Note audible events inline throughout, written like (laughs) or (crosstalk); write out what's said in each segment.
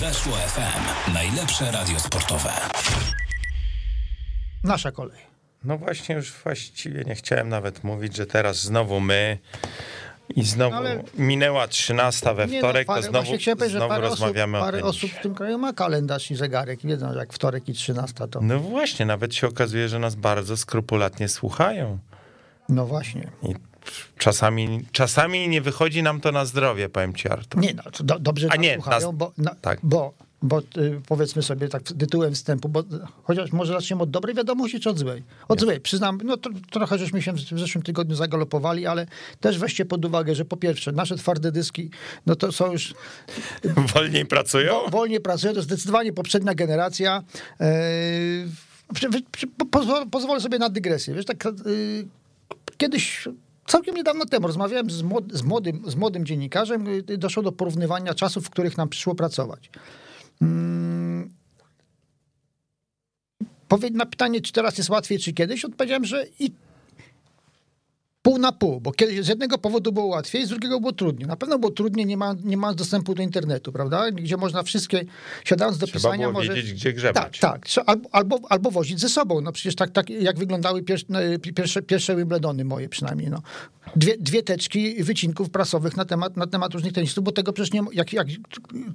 Weszło FM. Najlepsze radio sportowe. Nasza kolej. No właśnie, już właściwie nie chciałem nawet mówić, że teraz znowu my i znowu Ale- minęła 13 we Nie, wtorek, no, parę- to znowu, chciałem znowu parę osób, rozmawiamy parę o osób tenisie. w tym kraju ma kalendarz i zegarek i wiedzą, że jak wtorek i 13 to... No właśnie, nawet się okazuje, że nas bardzo skrupulatnie słuchają. No właśnie. I czasami, czasami nie wychodzi nam to na zdrowie, powiem ci Artur. Nie no, do, dobrze A nie, słuchają, nas- bo, no, tak. bo, bo y, powiedzmy sobie tak tytułem wstępu, bo chociaż może zaczniemy od dobrej wiadomości czy od złej? Od złej, przyznam, no to, trochę żeśmy się w w zeszłym tygodniu zagalopowali, ale też weźcie pod uwagę, że po pierwsze, nasze twarde dyski, no to są już (laughs) Wolniej pracują? Wo- wolniej pracują, to zdecydowanie poprzednia generacja. Przy- przy- po- pozwolę, pozwolę sobie na dygresję. Wiesz, tak, yy, kiedyś, całkiem niedawno temu, rozmawiałem z, z, młodym, z młodym dziennikarzem, yy, doszło do porównywania czasów, w których nam przyszło pracować. Mm, powie- na pytanie, czy teraz jest łatwiej, czy kiedyś, odpowiedziałem, że i pół na pół, bo kiedyś z jednego powodu było łatwiej, z drugiego było trudniej. Na pewno było trudniej, nie, ma, nie mając dostępu do internetu, prawda? Gdzie można wszystkie, siadając do Trzeba pisania... może... wiedzieć, gdzie Tak, grzebać. tak. Trze- Albo, albo, albo wozić ze sobą. No przecież tak, tak jak wyglądały no, pierwsze, pierwsze Wimbledony moje przynajmniej. No. Dwie, dwie teczki wycinków prasowych na temat, na temat różnych tenisów, bo tego przecież nie, jak, jak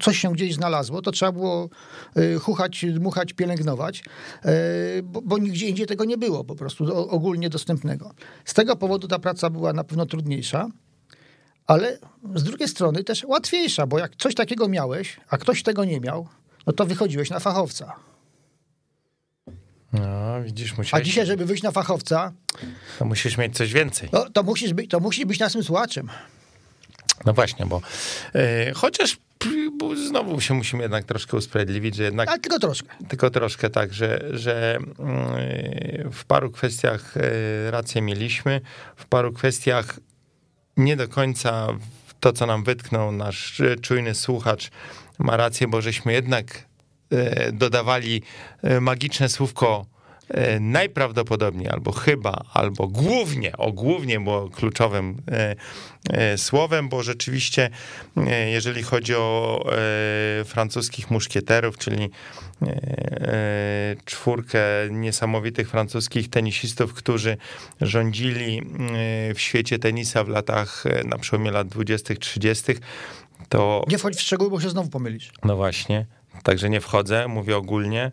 coś się gdzieś znalazło, to trzeba było y, chuchać, dmuchać, pielęgnować, y, bo, bo nigdzie indziej tego nie było po prostu ogólnie dostępnego. Z tego powodu ta praca była na pewno trudniejsza. Ale z drugiej strony też łatwiejsza, bo jak coś takiego miałeś, a ktoś tego nie miał, no to wychodziłeś na fachowca. No, widzisz, A musiałeś, dzisiaj, żeby wyjść na fachowca, to musisz mieć coś więcej. no, to, musisz być, to musisz być naszym słuchaczem. No właśnie, bo e, chociaż bo znowu się musimy jednak troszkę usprawiedliwić, że jednak Ale tylko troszkę. tylko troszkę tak, że, że mm, w paru kwestiach e, rację mieliśmy, w paru kwestiach nie do końca to, co nam wytknął nasz czujny słuchacz, ma rację, bo żeśmy jednak e, dodawali e, magiczne słówko najprawdopodobniej, albo chyba, albo głównie, o głównie było kluczowym e, e, słowem, bo rzeczywiście, e, jeżeli chodzi o e, francuskich muszkieterów, czyli e, e, czwórkę niesamowitych francuskich tenisistów, którzy rządzili e, w świecie tenisa w latach, e, na przełomie lat 20., 30., to Nie wchodź w szczegóły, bo się znowu pomylisz. no właśnie, także nie wchodzę, mówię ogólnie.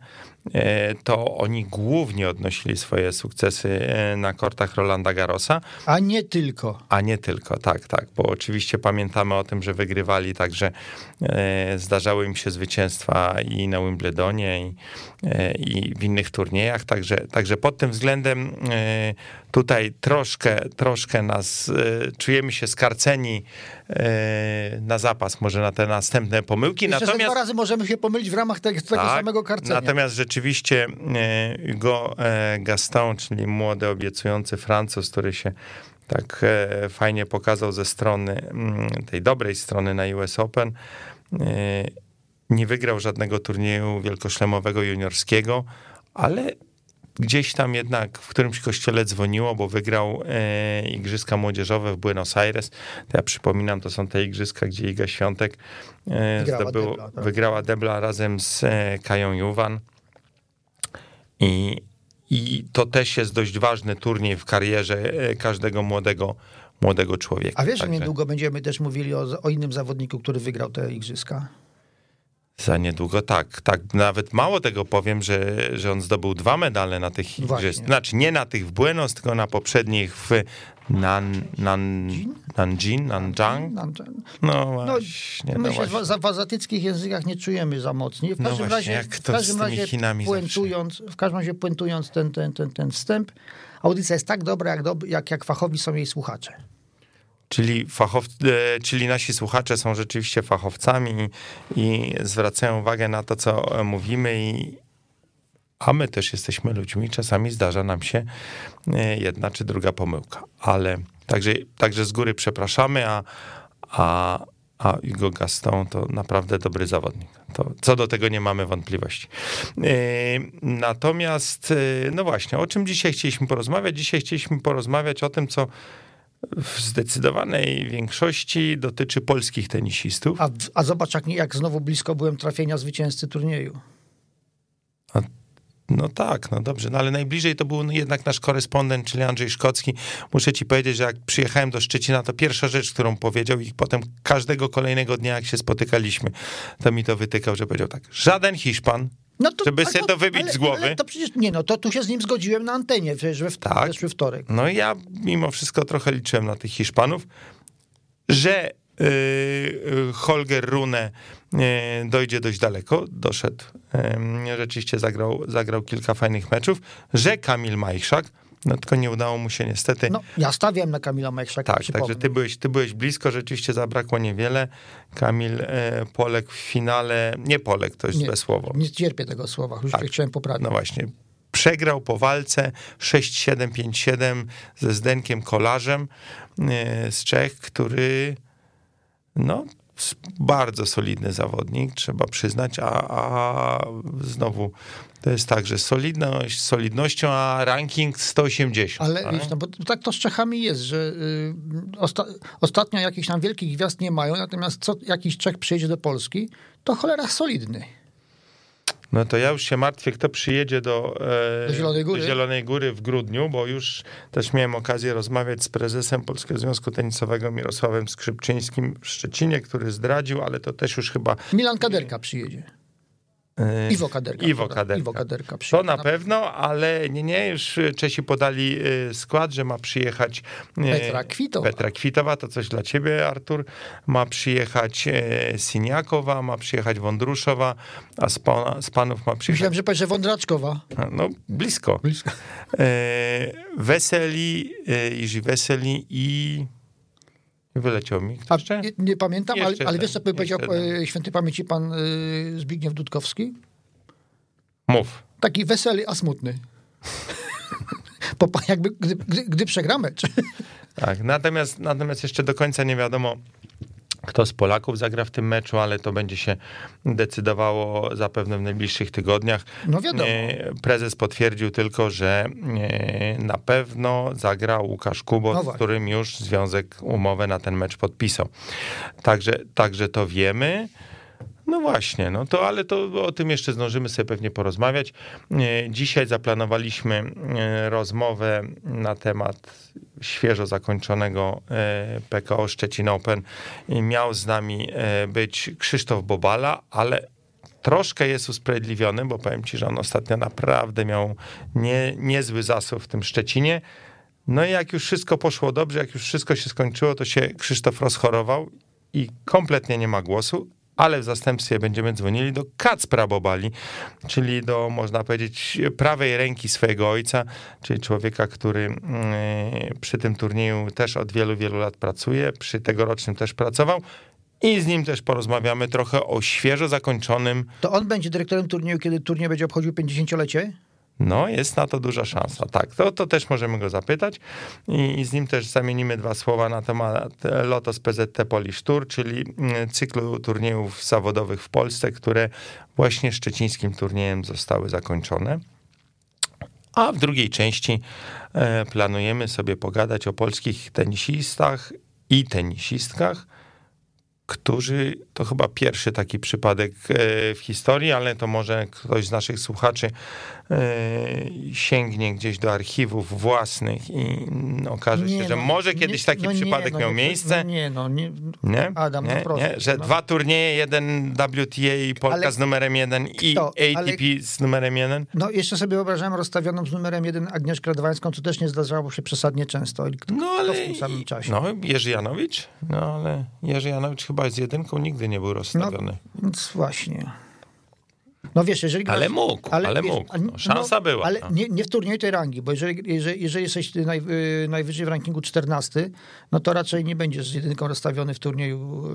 E, To oni głównie odnosili swoje sukcesy e, na kortach Rolanda Garrosa, A nie tylko. a nie tylko, tak, tak, bo oczywiście pamiętamy o tym, że wygrywali, także e, zdarzały im się zwycięstwa i na Wimbledonie, i, i w innych turniejach, także, także pod tym względem tutaj troszkę, troszkę nas, e, czujemy się skarceni e, na zapas, może na te następne pomyłki, Jeszcze natomiast... dwa razy możemy się pomylić w ramach tego, tego Tak, samego karcenia. Natomiast rzeczywiście e, Hugo Gaston, czyli młody, obiecujący Francuz, który się tak fajnie pokazał ze strony, mm, tej dobrej strony na US Open, nie wygrał żadnego turnieju wielkoszlemowego juniorskiego, ale gdzieś tam jednak w którymś kościele dzwoniło, bo wygrał e, Igrzyska Młodzieżowe w Buenos Aires. To ja przypominam, to są te igrzyska, gdzie Iga Świątek e, Wygrała zdobył, debla, tak. wygrała debla razem z e, Kają Juwan. I, I to też jest dość ważny turniej w karierze e, każdego młodego, młodego człowieka. A wiesz, że Także niedługo będziemy też mówili o, o innym zawodniku, który wygrał te igrzyska? Za niedługo, tak, tak. Nawet mało tego powiem, że, że on zdobył dwa medale na tych igrzyskach. Znaczy nie na tych w Buenos, tylko na poprzednich w Nan, Nan, Nanjing, Nanjang. To- No właśnie, no My się właśnie. w, w azjatyckich językach nie czujemy za mocni. W No każdym właśnie, razie, jak w każdym razie puentując, w każdym razie puentując ten, ten, ten, ten wstęp, audycja jest tak dobra, jak, dob- jak, jak fachowi są jej słuchacze. Czyli, fachow, e, czyli nasi słuchacze są rzeczywiście fachowcami i, zwracają uwagę na to, co e, mówimy i a my też jesteśmy ludźmi, czasami zdarza nam się e, jedna czy druga pomyłka, ale także, także z góry przepraszamy, a, a, a Hugo Gaston to naprawdę dobry zawodnik. To, co do tego nie mamy wątpliwości. Natomiast, no właśnie, o czym dzisiaj chcieliśmy porozmawiać? Dzisiaj chcieliśmy porozmawiać o tym, co w zdecydowanej większości dotyczy polskich tenisistów. A, a zobacz, jak, jak znowu blisko byłem trafienia zwycięzcy turnieju. No tak, no dobrze, no ale najbliżej to był jednak nasz korespondent, czyli Andrzej Szkocki. Muszę ci powiedzieć, że jak przyjechałem do Szczecina, to pierwsza rzecz, którą powiedział i potem każdego kolejnego dnia, jak się spotykaliśmy, to mi to wytykał, że powiedział tak, żaden Hiszpan, no to, żeby sobie to wybić ale, z głowy. Ale to przecież, nie no, to tu się z nim zgodziłem na antenie, przecież w tak. zeszły wtorek. No i ja mimo wszystko trochę liczyłem na tych Hiszpanów, że yy, Holger Rune yy, dojdzie dość daleko, doszedł, yy, rzeczywiście zagrał, zagrał kilka fajnych meczów, że Kamil Majchrzak, no tylko nie udało mu się niestety. No, ja stawiałem na Kamila Majchrzaka. Tak, także ty byłeś, ty byłeś blisko, rzeczywiście zabrakło niewiele. Kamil e, Polek w finale, nie Polek, to jest nie, słowo. Nie cierpię tego słowa, już tak. chciałem poprawić. No właśnie, przegrał po walce 6-7-5-7 ze Zdenkiem Kolarzem e, z Czech, który no, bardzo solidny zawodnik, trzeba przyznać, a, a znowu to jest tak, że solidność solidnością, a ranking 180. Ale tak? wiesz, no bo tak to z Czechami jest, że y, osta ostatnio jakichś tam wielkich gwiazd nie mają, natomiast co jakiś Czech przyjedzie do Polski, to cholera solidny. No to ja już się martwię, kto przyjedzie do, e, do, Zielonej Góry. do Zielonej Góry w grudniu, bo już też miałem okazję rozmawiać z prezesem Polskiego Związku Tenisowego Mirosławem Skrzypczyńskim w Szczecinie, który zdradził, ale to też już chyba... Milan Kaderka przyjedzie. Yy, Iwo Kaderka. Iwo Kaderka. Iwo Kaderka to na pewno, ale nie, nie, już Czesi podali yy, skład, że ma przyjechać yy, Petra Kwitowa. Petra Kwitowa, to coś dla ciebie, Artur. Ma przyjechać Siniakowa, ma przyjechać Wądruszowa, a z, pana, z panów ma przyjechać... Myślałem, że powie Wądraczkowa. No, blisko. blisko. Weseli, Iży Weseli i Wyleciał mi. A, nie, nie, pamiętam, ale, ale wiesz, co powiedział ten. świętej pamięci pan y, Zbigniew Dudkowski? Mów. Taki wesely, a smutny. (laughs) Bo jakby, gdy, gdy, gdy przegra mecz. Tak, natomiast, natomiast jeszcze do końca nie wiadomo, kto z Polaków zagra w tym meczu, ale to będzie się decydowało zapewne w najbliższych tygodniach. No wiadomo. E, prezes potwierdził tylko, że e, na pewno zagra Łukasz Kubot, no z którym już związek umowę na ten mecz podpisał. Także, także to wiemy. No właśnie, no to ale to o tym jeszcze zdążymy sobie pewnie porozmawiać. E, dzisiaj zaplanowaliśmy e, rozmowę na temat świeżo zakończonego e, PKO Szczecin Open. Miał z nami być Krzysztof Bobala, ale troszkę jest usprawiedliwiony, bo powiem ci, że on ostatnio naprawdę miał nie, niezły zasób w tym Szczecinie. No i jak już wszystko poszło dobrze, jak już wszystko się skończyło, to się Krzysztof rozchorował i kompletnie nie ma głosu, ale w zastępstwie będziemy dzwonili do Kacpra Bobali, czyli do, można powiedzieć, prawej ręki swojego ojca, czyli człowieka, który mm, przy tym turnieju też od wielu, wielu lat pracuje, przy tegorocznym też pracował. I z nim też porozmawiamy trochę o świeżo zakończonym. To on będzie dyrektorem turnieju, kiedy turniej będzie obchodził 50-lecie? No, jest na to duża szansa. Tak, to, to też możemy go zapytać i, i z nim też zamienimy dwa słowa na temat Lotos PZT Polish Tour, czyli mm, cyklu turniejów zawodowych w Polsce, które właśnie szczecińskim turniejem zostały zakończone. A w drugiej części e, planujemy sobie pogadać o polskich tenisistach i tenisistkach, którzy to chyba pierwszy taki przypadek e, w historii, ale to może ktoś z naszych słuchaczy sięgnie gdzieś do archiwów własnych i okaże się, no, że może kiedyś taki no przypadek nie, no, miał miejsce. No nie, no nie. nie? Adam, nie, no proszę. Nie? Że no. dwa turnieje, jeden WTA i Polka ale, z numerem jeden i kto? ATP ale, z numerem jeden. No jeszcze sobie wyobrażałem rozstawioną z numerem jeden Agnieszkę Radwańską, co też nie zdarzało się przesadnie często. Kto, no ale... w tym samym czasie. No Jerzy Janowicz? No ale Jerzy Janowicz chyba z jedynką nigdy nie był rozstawiony. No, więc właśnie. No wiesz, jeżeli ale mógł, ale, ale mógł. No, szansa no, była. Ale no. nie, nie w turnieju tej rangi, bo jeżeli, jeżeli, jeżeli jesteś naj, y, najwyżej w rankingu 14, no to raczej nie będziesz z jedynką rozstawiony w turnieju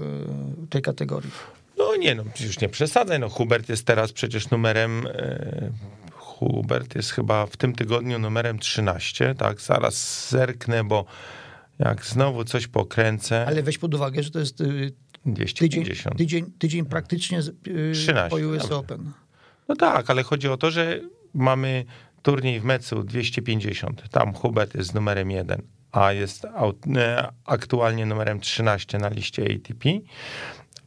y, tej kategorii. No nie, no przecież nie przesadzaj. No Hubert jest teraz przecież numerem... Y, Hubert jest chyba w tym tygodniu numerem 13, tak? Zaraz zerknę, bo jak znowu coś pokręcę... Ale weź pod uwagę, że to jest 250. Tydzień, tydzień, tydzień praktycznie 13, po US dobrze. Open. No tak, ale chodzi o to, że mamy turniej w Mecu 250. Tam Hubert jest numerem jeden. a jest aktualnie numerem 13 na liście ATP.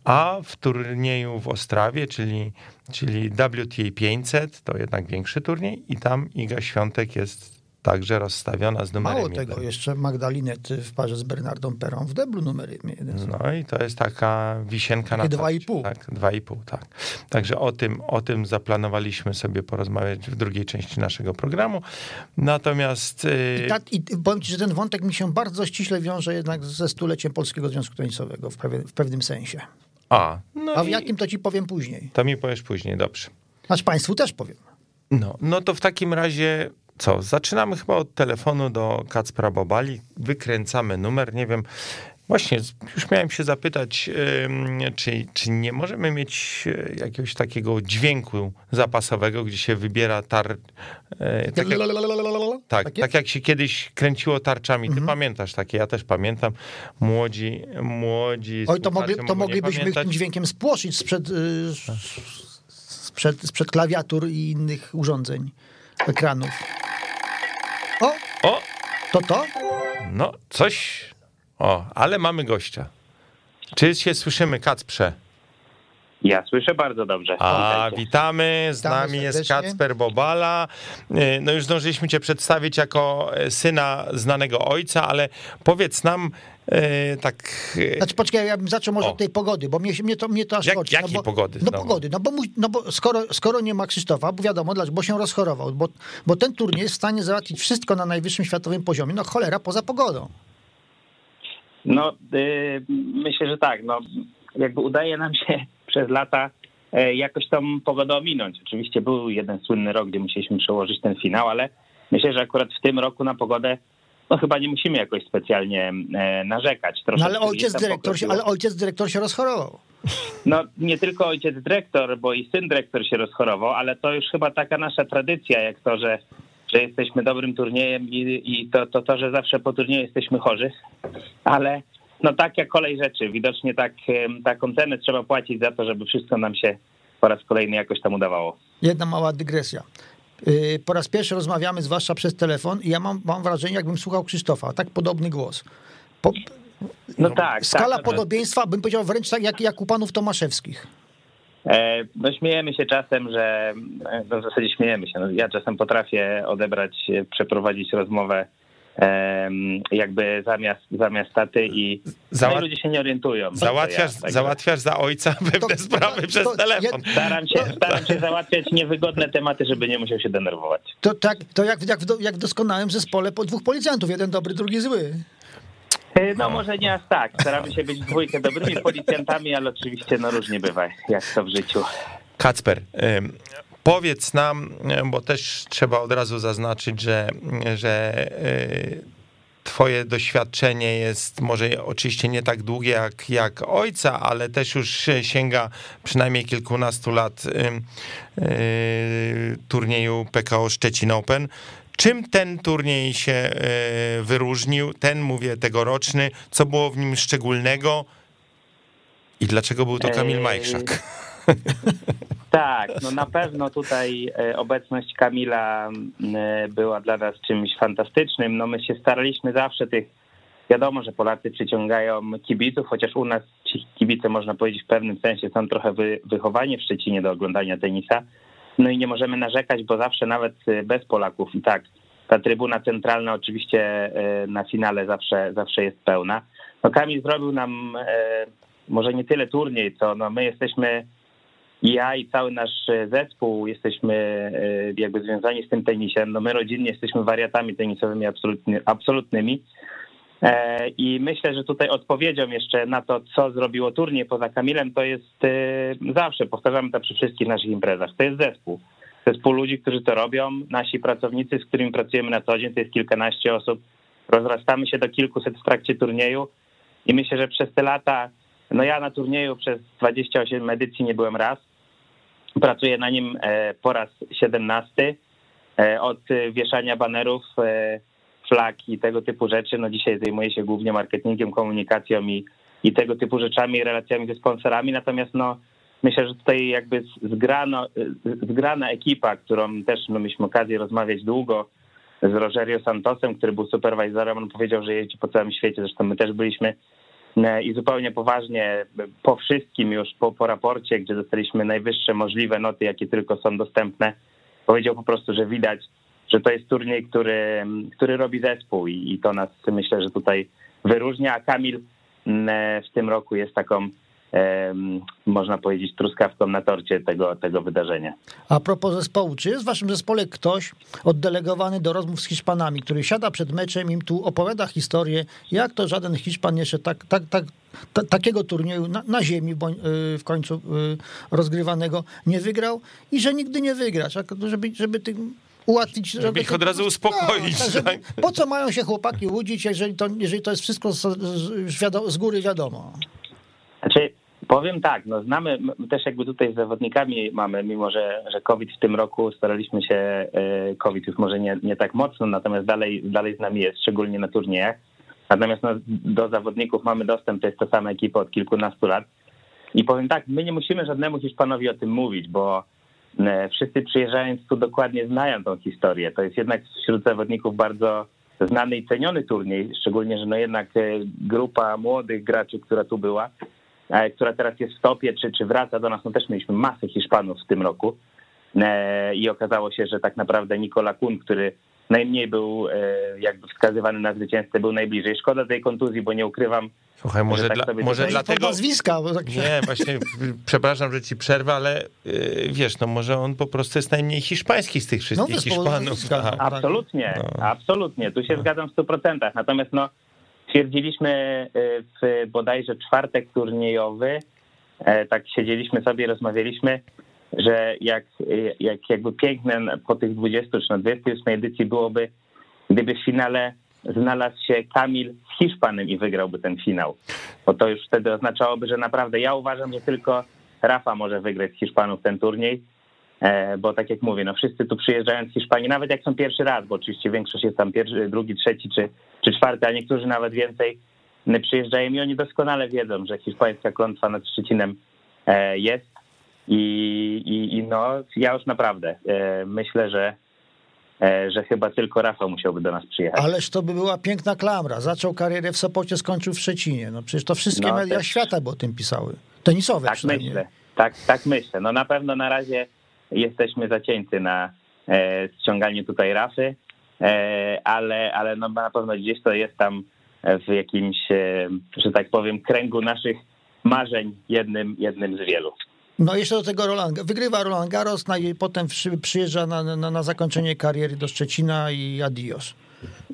A w turnieju w Ostrawie, czyli, czyli WTA 500, to jednak większy turniej i tam Iga Świątek jest także rozstawiona z numerem Mało tego, jeszcze Magdalinet w parze z Bernardą Perą w deblu numer jeden. No i to jest taka wisienka na Dwa i pół. Tak, dwa i pół, tak. Także o tym, o tym zaplanowaliśmy sobie porozmawiać w drugiej części naszego programu. Natomiast... Y, I, ta, i powiem ci, że ten wątek mi się bardzo ściśle wiąże jednak ze stuleciem Polskiego Związku Tenisowego w, pewien, w pewnym sensie. A, no A w jakim to ci powiem później. To mi powiesz później, dobrze. Znaczy państwu też powiem. No, no to w takim razie co? Zaczynamy chyba od telefonu do Kacpra Bobali, wykręcamy numer, nie wiem, Właśnie, już miałem się zapytać, czy, czy nie możemy mieć e, jakiegoś takiego dźwięku zapasowego, gdzie się wybiera tar... E, tak jak, tak, tak jak się kiedyś kręciło tarczami. Ty mhm. pamiętasz takie, ja też pamiętam. Młodzi, młodzi Oj, to, mogli, to moglibyśmy tym dźwiękiem spłoszyć sprzed, y, sprzed, sprzed klawiatur i innych urządzeń, ekranów. To to? No, coś. O, ale mamy gościa. Czy się słyszymy, Kacprze? Ja słyszę bardzo dobrze. A, witamy. Z witamy nami jest Kacper Bobala. Y, no już zdążyliśmy cię przedstawić jako e, syna znanego ojca, ale powiedz nam e, tak... E, znaczy poczekaj, ja bym zaczął może o. od tej pogody, bo mnie, mnie, to, mnie to aż Jak, chodzi. Jakiej no bo, pogody? No pogody, no bo, no bo skoro, skoro nie ma Krzysztofa, bo wiadomo, bo się rozchorował, bo, bo ten turniej jest w stanie załatwić wszystko na najwyższym światowym poziomie, no cholera, poza pogodą. No, yy, myślę, że tak. No, jakby udaje nam się przez lata e, jakoś tą pogodę ominąć. Oczywiście był jeden słynny rok, gdzie musieliśmy przełożyć ten finał, ale myślę, że akurat w tym roku na pogodę no chyba nie musimy jakoś specjalnie e, narzekać. No ale ojciec, dyrektor się, ale ojciec dyrektor się rozchorował. No nie tylko ojciec dyrektor, bo i syn dyrektor się rozchorował, ale to już chyba taka nasza tradycja, jak to, że, że jesteśmy dobrym turniejem i, i to, to to, że zawsze po turnieju jesteśmy chorzy, ale no tak jak kolej rzeczy. Widocznie tak, taką cenę trzeba płacić za to, żeby wszystko nam się po raz kolejny jakoś tam udawało. Jedna mała dygresja. Y, po raz pierwszy rozmawiamy, zwłaszcza przez telefon, i ja mam, mam wrażenie, jakbym słuchał Krzysztofa. Tak podobny głos. Po, no tak. Skala tak, podobieństwa, bym powiedział wręcz tak jak, jak u panów Tomaszewskich. E, no śmiejemy się czasem, że e, no w zasadzie śmiejemy się. No, ja czasem potrafię odebrać, e, przeprowadzić rozmowę jakby zamiast, zamiast taty i no Załat... ludzie się nie orientują. Załatwiasz, ja, załatwiasz za ojca pewne to, sprawy to, przez to, telefon. Staram się, staram się załatwiać niewygodne tematy, żeby nie musiał się denerwować. To tak, to jak, jak, w, jak w doskonałym zespole po dwóch policjantów, jeden dobry, drugi zły. E, no może nie aż tak. Staramy się być dwójkę dobrymi policjantami, ale oczywiście no różnie bywa, jak to w życiu. Kacper, Powiedz nam, bo też trzeba od razu zaznaczyć, że, że e, Twoje doświadczenie jest może oczywiście nie tak długie jak, jak ojca, ale też już sięga przynajmniej kilkunastu lat yy, turnieju PKO Szczecin Open. Czym ten turniej się wyróżnił? Ten, mówię, tegoroczny. Co było w nim szczególnego? I dlaczego był to Kamil Majchrzak? (laughs) Tak, no na pewno tutaj e, obecność Kamila e, była dla nas czymś fantastycznym. No my się staraliśmy zawsze tych, wiadomo, że Polacy przyciągają kibiców, chociaż u nas ci kibice, można powiedzieć, w pewnym sensie są trochę wy, w Szczecinie do oglądania tenisa. No i nie możemy narzekać, bo zawsze nawet e, bez Polaków i tak ta trybuna centralna oczywiście na finale zawsze, zawsze jest pełna. No Kamil zrobił nam może nie tyle turniej, co no my jesteśmy ja i cały nasz e, zespół jesteśmy e, jakby związani z tym tenisem. No my rodzinnie jesteśmy wariatami tenisowymi absolutny, absolutnymi. E, I myślę, że tutaj odpowiedzią jeszcze na to, co zrobiło turniej poza Kamilem, to jest zawsze, powtarzamy to przy wszystkich naszych imprezach, to jest zespół. Zespół ludzi, którzy to robią, nasi pracownicy, z którymi pracujemy na co dzień, to jest kilkanaście osób. Rozrastamy się do kilkuset w trakcie turnieju i myślę, że przez te lata, no ja na turnieju przez 28 edycji nie byłem raz, Pracuję na nim e, po raz 17. E, od wieszania banerów, e, flag i tego typu rzeczy. No dzisiaj zajmuję się głównie marketingiem, komunikacją i, i tego typu rzeczami, relacjami ze sponsorami. Natomiast no, myślę, że tutaj jakby zgrano, zgrana ekipa, którą też no, mieliśmy okazję rozmawiać długo, z Rogerio Santosem, który był superwajzorem. On powiedział, że jeździ po całym świecie, zresztą my też byliśmy i zupełnie poważnie po wszystkim już, po, po raporcie, gdzie dostaliśmy najwyższe możliwe noty, jakie tylko są dostępne, powiedział po prostu, że widać, że to jest turniej, który, który robi zespół i, i to nas myślę, że tutaj wyróżnia, a Kamil w tym roku jest taką można powiedzieć, truskawką na torcie tego, tego wydarzenia. A propos zespołu, czy jest w waszym zespole ktoś oddelegowany do rozmów z Hiszpanami, który siada przed meczem, im tu opowiada historię, jak to żaden Hiszpan jeszcze tak, tak, tak, takiego turnieju na, na ziemi w, y, w końcu y, rozgrywanego nie wygrał i że nigdy nie wygra, żeby, żeby tym ułatwić. Żeby ich od razu uspokoić. No, tak, żeby, po co mają się chłopaki łudzić, jeżeli to, jeżeli to jest wszystko z, z, z góry wiadomo? Znaczy, powiem tak, no znamy, też jakby tutaj z zawodnikami mamy, mimo że, że COVID w tym roku staraliśmy się, e, COVID już może nie, nie tak mocno, natomiast dalej, dalej z nami jest, szczególnie na turniejach. Natomiast no, do zawodników mamy dostęp, to jest ta sama ekipa od kilkunastu lat. I powiem tak, my nie musimy żadnemu Hiszpanowi o tym mówić, bo e, wszyscy przyjeżdżając tu dokładnie znają tą historię. To jest jednak wśród zawodników bardzo znany i ceniony turniej, szczególnie, że no jednak e, grupa młodych graczy, która tu była, która teraz jest w topie, czy, czy wraca do nas. No też mieliśmy masę Hiszpanów w tym roku e, i okazało się, że tak naprawdę Nikola Kun, który najmniej był e, jakby wskazywany na zwycięzcę, był najbliżej. Szkoda tej kontuzji, bo nie ukrywam. Słuchaj, może, tak dla, może dlatego... nazwiska. Bo tak... Nie, właśnie, przepraszam, że ci przerwę, ale wiesz, no może on po prostu jest najmniej hiszpański z tych wszystkich no, Hiszpanów. Tak. Absolutnie, no. absolutnie, tu się no. zgadzam w 100%. Natomiast no, Stwierdziliśmy e, w bodajże czwartek turniejowy, e, tak siedzieliśmy sobie, rozmawialiśmy, że jak, jak jakby piękne po tych 20 czy na 28 edycji byłoby, gdyby w finale znalazł się Kamil z Hiszpanem i wygrałby ten finał. Bo to już wtedy oznaczałoby, że naprawdę ja uważam, że tylko Rafa może wygrać z Hiszpanów ten turniej, e, bo tak jak mówię, no wszyscy tu przyjeżdżają z Hiszpanii, nawet jak są pierwszy raz, bo oczywiście większość jest tam pierwszy, drugi, trzeci czy czy czwarty, a niektórzy nawet więcej przyjeżdżają i oni doskonale wiedzą, że hiszpańska klątwa nad Szczecinem e, jest i, i, i no ja już naprawdę e, myślę, że e, że chyba tylko Rafał musiałby do nas przyjechać. Ależ to by była piękna klamra. Zaczął karierę w Sopocie, skończył w Szczecinie. No przecież to wszystkie no, media też... świata by o tym pisały. Tenisowe tak przynajmniej. Myślę. Tak, tak myślę. No na pewno na razie jesteśmy zacięty na e, ściąganiu tutaj Rafy. E, ale, ale no na pewno gdzieś to jest tam w jakimś, e, że tak powiem, kręgu naszych marzeń jednym, jednym z wielu. No jeszcze do tego Roland, wygrywa Roland Garros, no i potem przyjeżdża na, na, na zakończenie kariery do Szczecina i adios.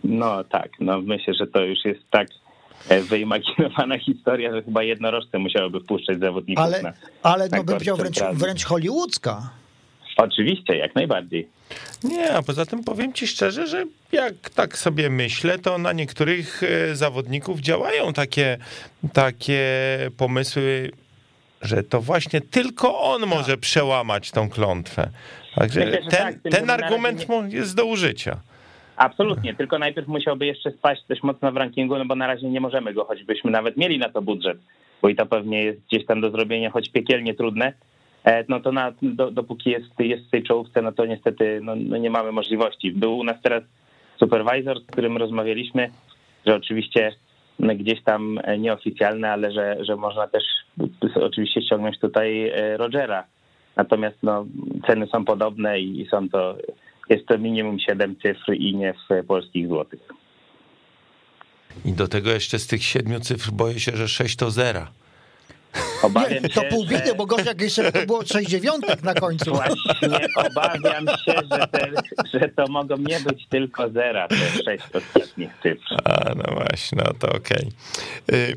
No tak, no myślę, że to już jest tak wyimaginowana (laughs) historia, że chyba jednorożce musiałoby wpuszczać zawodników ale, na Ale no bym powiedział wręcz, wręcz hollywoodzka. Oczywiście, jak najbardziej. Nie, a poza tym powiem ci szczerze, że jak tak sobie myślę, to na niektórych e, zawodników działają takie, takie pomysły, że to właśnie tylko on tak. może przełamać tą klątwę. Także Myślę, ten, tak, ten argument nie... jest do użycia. Absolutnie, tylko najpierw musiałby jeszcze spaść dość mocno w rankingu, no bo na razie nie możemy go, choćbyśmy nawet mieli na to budżet, bo i to pewnie jest gdzieś tam do zrobienia, choć piekielnie trudne, no to na, do, dopóki jest, jest w tej czołówce, no to niestety no, no nie mamy możliwości. Był u nas teraz supervisor, z którym rozmawialiśmy, że oczywiście no, gdzieś tam nieoficjalne, ale że, że można też oczywiście ściągnąć tutaj e, Rogera. Natomiast no, ceny są podobne i są to, jest to minimum 7 cyfr i nie w polskich złotych. I do tego jeszcze z tych siedmiu cyfr boję się, że 6 to zera. Obawiam nie, to się, pół biedy, że... bo gorzej jak jeszcze to było 6 dziewiątek na końcu. Właśnie obawiam się, że, te, że to mogą nie być tylko zera, te sześć ostatnich cyfr. A, no właśnie, no to okej. Okay.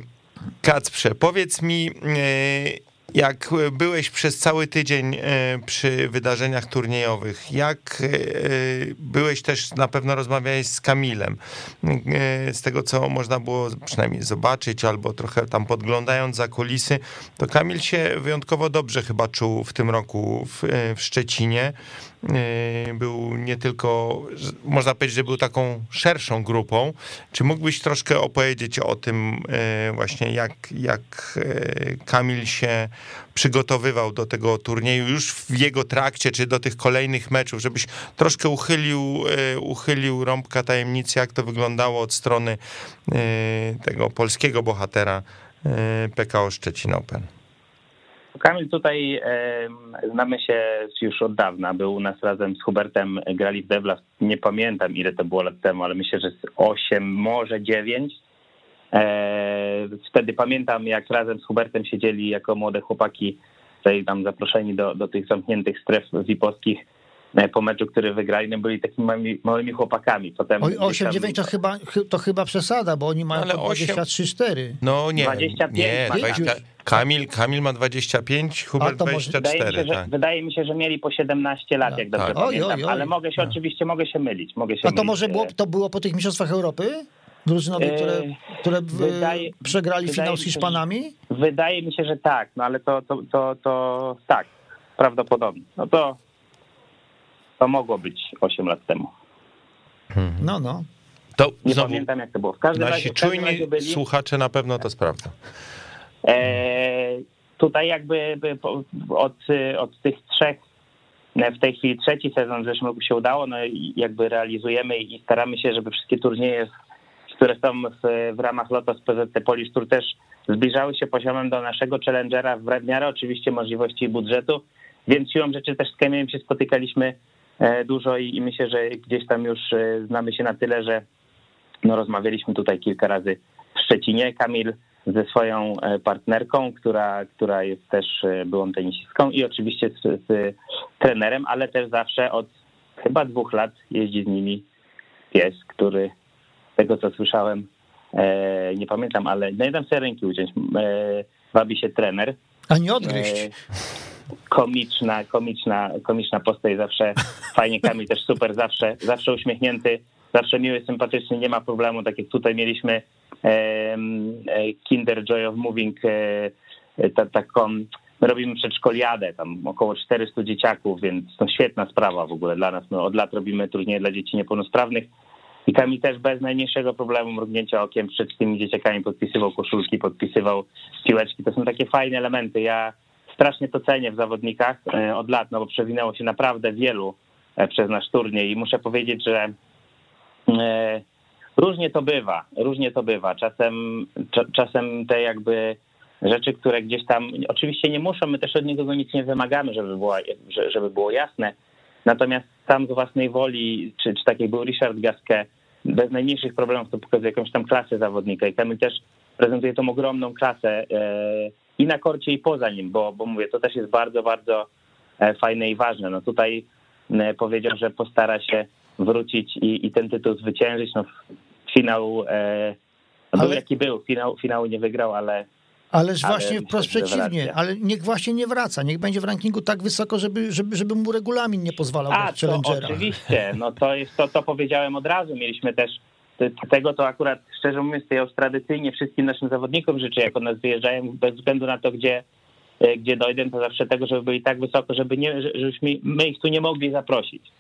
Kacprze, powiedz mi, y, jak byłeś przez cały tydzień e, przy wydarzeniach turniejowych, jak e, byłeś też, na pewno rozmawiałeś z Kamilem, e, z tego co można było przynajmniej zobaczyć, albo trochę tam podglądając za kulisy, to Kamil się wyjątkowo dobrze chyba czuł w tym roku w, w Szczecinie. Był nie tylko, można powiedzieć, że był taką szerszą grupą. Czy mógłbyś troszkę opowiedzieć o tym właśnie, jak, jak Kamil się przygotowywał do tego turnieju już w jego trakcie, czy do tych kolejnych meczów, żebyś troszkę uchylił, uchylił rąbka tajemnicy, jak to wyglądało od strony tego polskiego bohatera PKO Szczecin Open. Kamil tutaj e, znamy się już od dawna. Był u nas razem z Hubertem, grali w Devla. Nie pamiętam ile to było lat temu, ale myślę, że z 8, może 9. E, wtedy pamiętam, jak razem z Hubertem siedzieli jako młode chłopaki, tutaj tam zaproszeni do, do tych zamkniętych stref VIP-owskich e, po meczu, który wygrali, no byli takimi małymi, małymi chłopakami. Potem 8-9 to chyba, to chyba przesada, bo oni mają Ale 23-4. No nie, 25 nie, 20, Kamil, Kamil ma 25, Hubert 24. Wydaje mi, się, tak. wydaje mi się, że mieli po 17 lat, jak dobrze tak. pamiętam, oj, oj, oj. ale mogę się, no. oczywiście mogę się mylić. Mogę się A to mylić. może było, to było po tych mistrzostwach Europy? drużynowie, które, e, które wydaje, przegrali finał z Hiszpanami? Się, wydaje mi się, że tak, no ale to, to, to, to tak, prawdopodobnie. No to, to mogło być 8 lat temu. No, no. To nie znowu, pamiętam, jak to było. W każdym nasi razie, czujni byli... słuchacze na pewno to sprawdzą. E, tutaj jakby od, od tych trzech, w tej chwili trzeci sezon w zeszłym roku się udało, no i jakby realizujemy i staramy się, żeby wszystkie turnieje które są w, w ramach Lotos PZT Polish Tour też zbliżały się poziomem do naszego challengera w miarę oczywiście możliwości i budżetu, więc siłą rzeczy też z Kamilem się spotykaliśmy e, dużo i, i myślę, że gdzieś tam już e, znamy się na tyle, że no rozmawialiśmy tutaj kilka razy w Szczecinie. Kamil ze swoją e, partnerką, która, która jest też byłą tenisistką i oczywiście z, z trenerem, ale też zawsze od chyba dwóch lat jeździ z nimi pies, który tego co słyszałem, e, nie pamiętam, ale nie dam sobie ręki uciąć, e, wabi się trener. A nie odgryźć. E, komiczna, komiczna, komiczna postać, zawsze fajnie, Kamil też super, zawsze, zawsze uśmiechnięty, zawsze miły, sympatyczny, nie ma problemu, tak jak tutaj mieliśmy Kinder Joy of Moving, taką, my robimy przedszkoliadę, tam około 400 dzieciaków, więc to świetna sprawa w ogóle dla nas, my od lat robimy turnieje dla dzieci niepełnosprawnych, i Kamil też bez najmniejszego problemu mrugnięcia okiem przed tymi dzieciakami podpisywał koszulki, podpisywał piłeczki. To są takie fajne elementy. Ja strasznie to cenię w zawodnikach e, od lat, no bo przewinęło się naprawdę wielu e, przez nasz turniej i muszę powiedzieć, że e, różnie to bywa, różnie to bywa. Czasem, czasem te jakby rzeczy, które gdzieś tam oczywiście nie muszą, my też od nikogo nic nie wymagamy, żeby było, żeby było jasne. Natomiast sam z własnej woli, czy, czy tak jak był Richard Gasquet, bez najmniejszych problemów to pokazuje jakąś tam klasę zawodnika i Kamil też prezentuje tą ogromną klasę i na korcie i poza nim, bo, bo mówię, to też jest bardzo, bardzo e, fajne i ważne. No tutaj e, powiedział, że postara się wrócić i, i ten tytuł zwyciężyć. No finał no był jaki był, finał, finału nie wygrał, ale Ależ ale właśnie wprost przeciwnie, ale niech właśnie nie wraca, niech będzie w rankingu tak wysoko, żeby, żeby, żeby mu regulamin nie pozwalał A, to oczywiście, no to jest to, co powiedziałem od razu, mieliśmy też tego to akurat, szczerze mówiąc, to ja już tradycyjnie wszystkim naszym zawodnikom życzę, jak od nas wyjeżdżają, bez względu na to, gdzie, e, gdzie dojdę, to zawsze tego, żeby byli tak wysoko, żeby nie, żebyśmy my ich tu nie mogli zaprosić.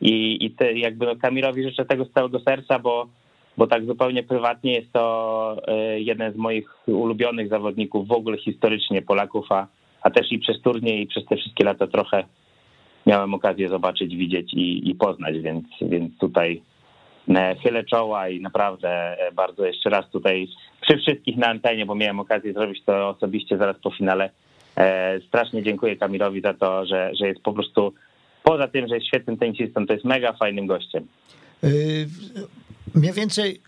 I, i te, jakby no Kamilowi życzę tego z całego serca, bo bo tak zupełnie prywatnie jest to e, jeden z moich ulubionych zawodników w ogóle historycznie Polaków, a, a też i przez turniej i przez te wszystkie lata trochę miałem okazję zobaczyć, widzieć i, i poznać, więc, więc tutaj chylę czoła i naprawdę e, bardzo jeszcze raz tutaj przy wszystkich na antenie, bo miałem okazję zrobić to osobiście zaraz po finale. Strasznie dziękuję Kamilowi za to, że, że jest po prostu poza tym, że jest świetnym tenisistą, to jest mega fajnym gościem. Mniej więcej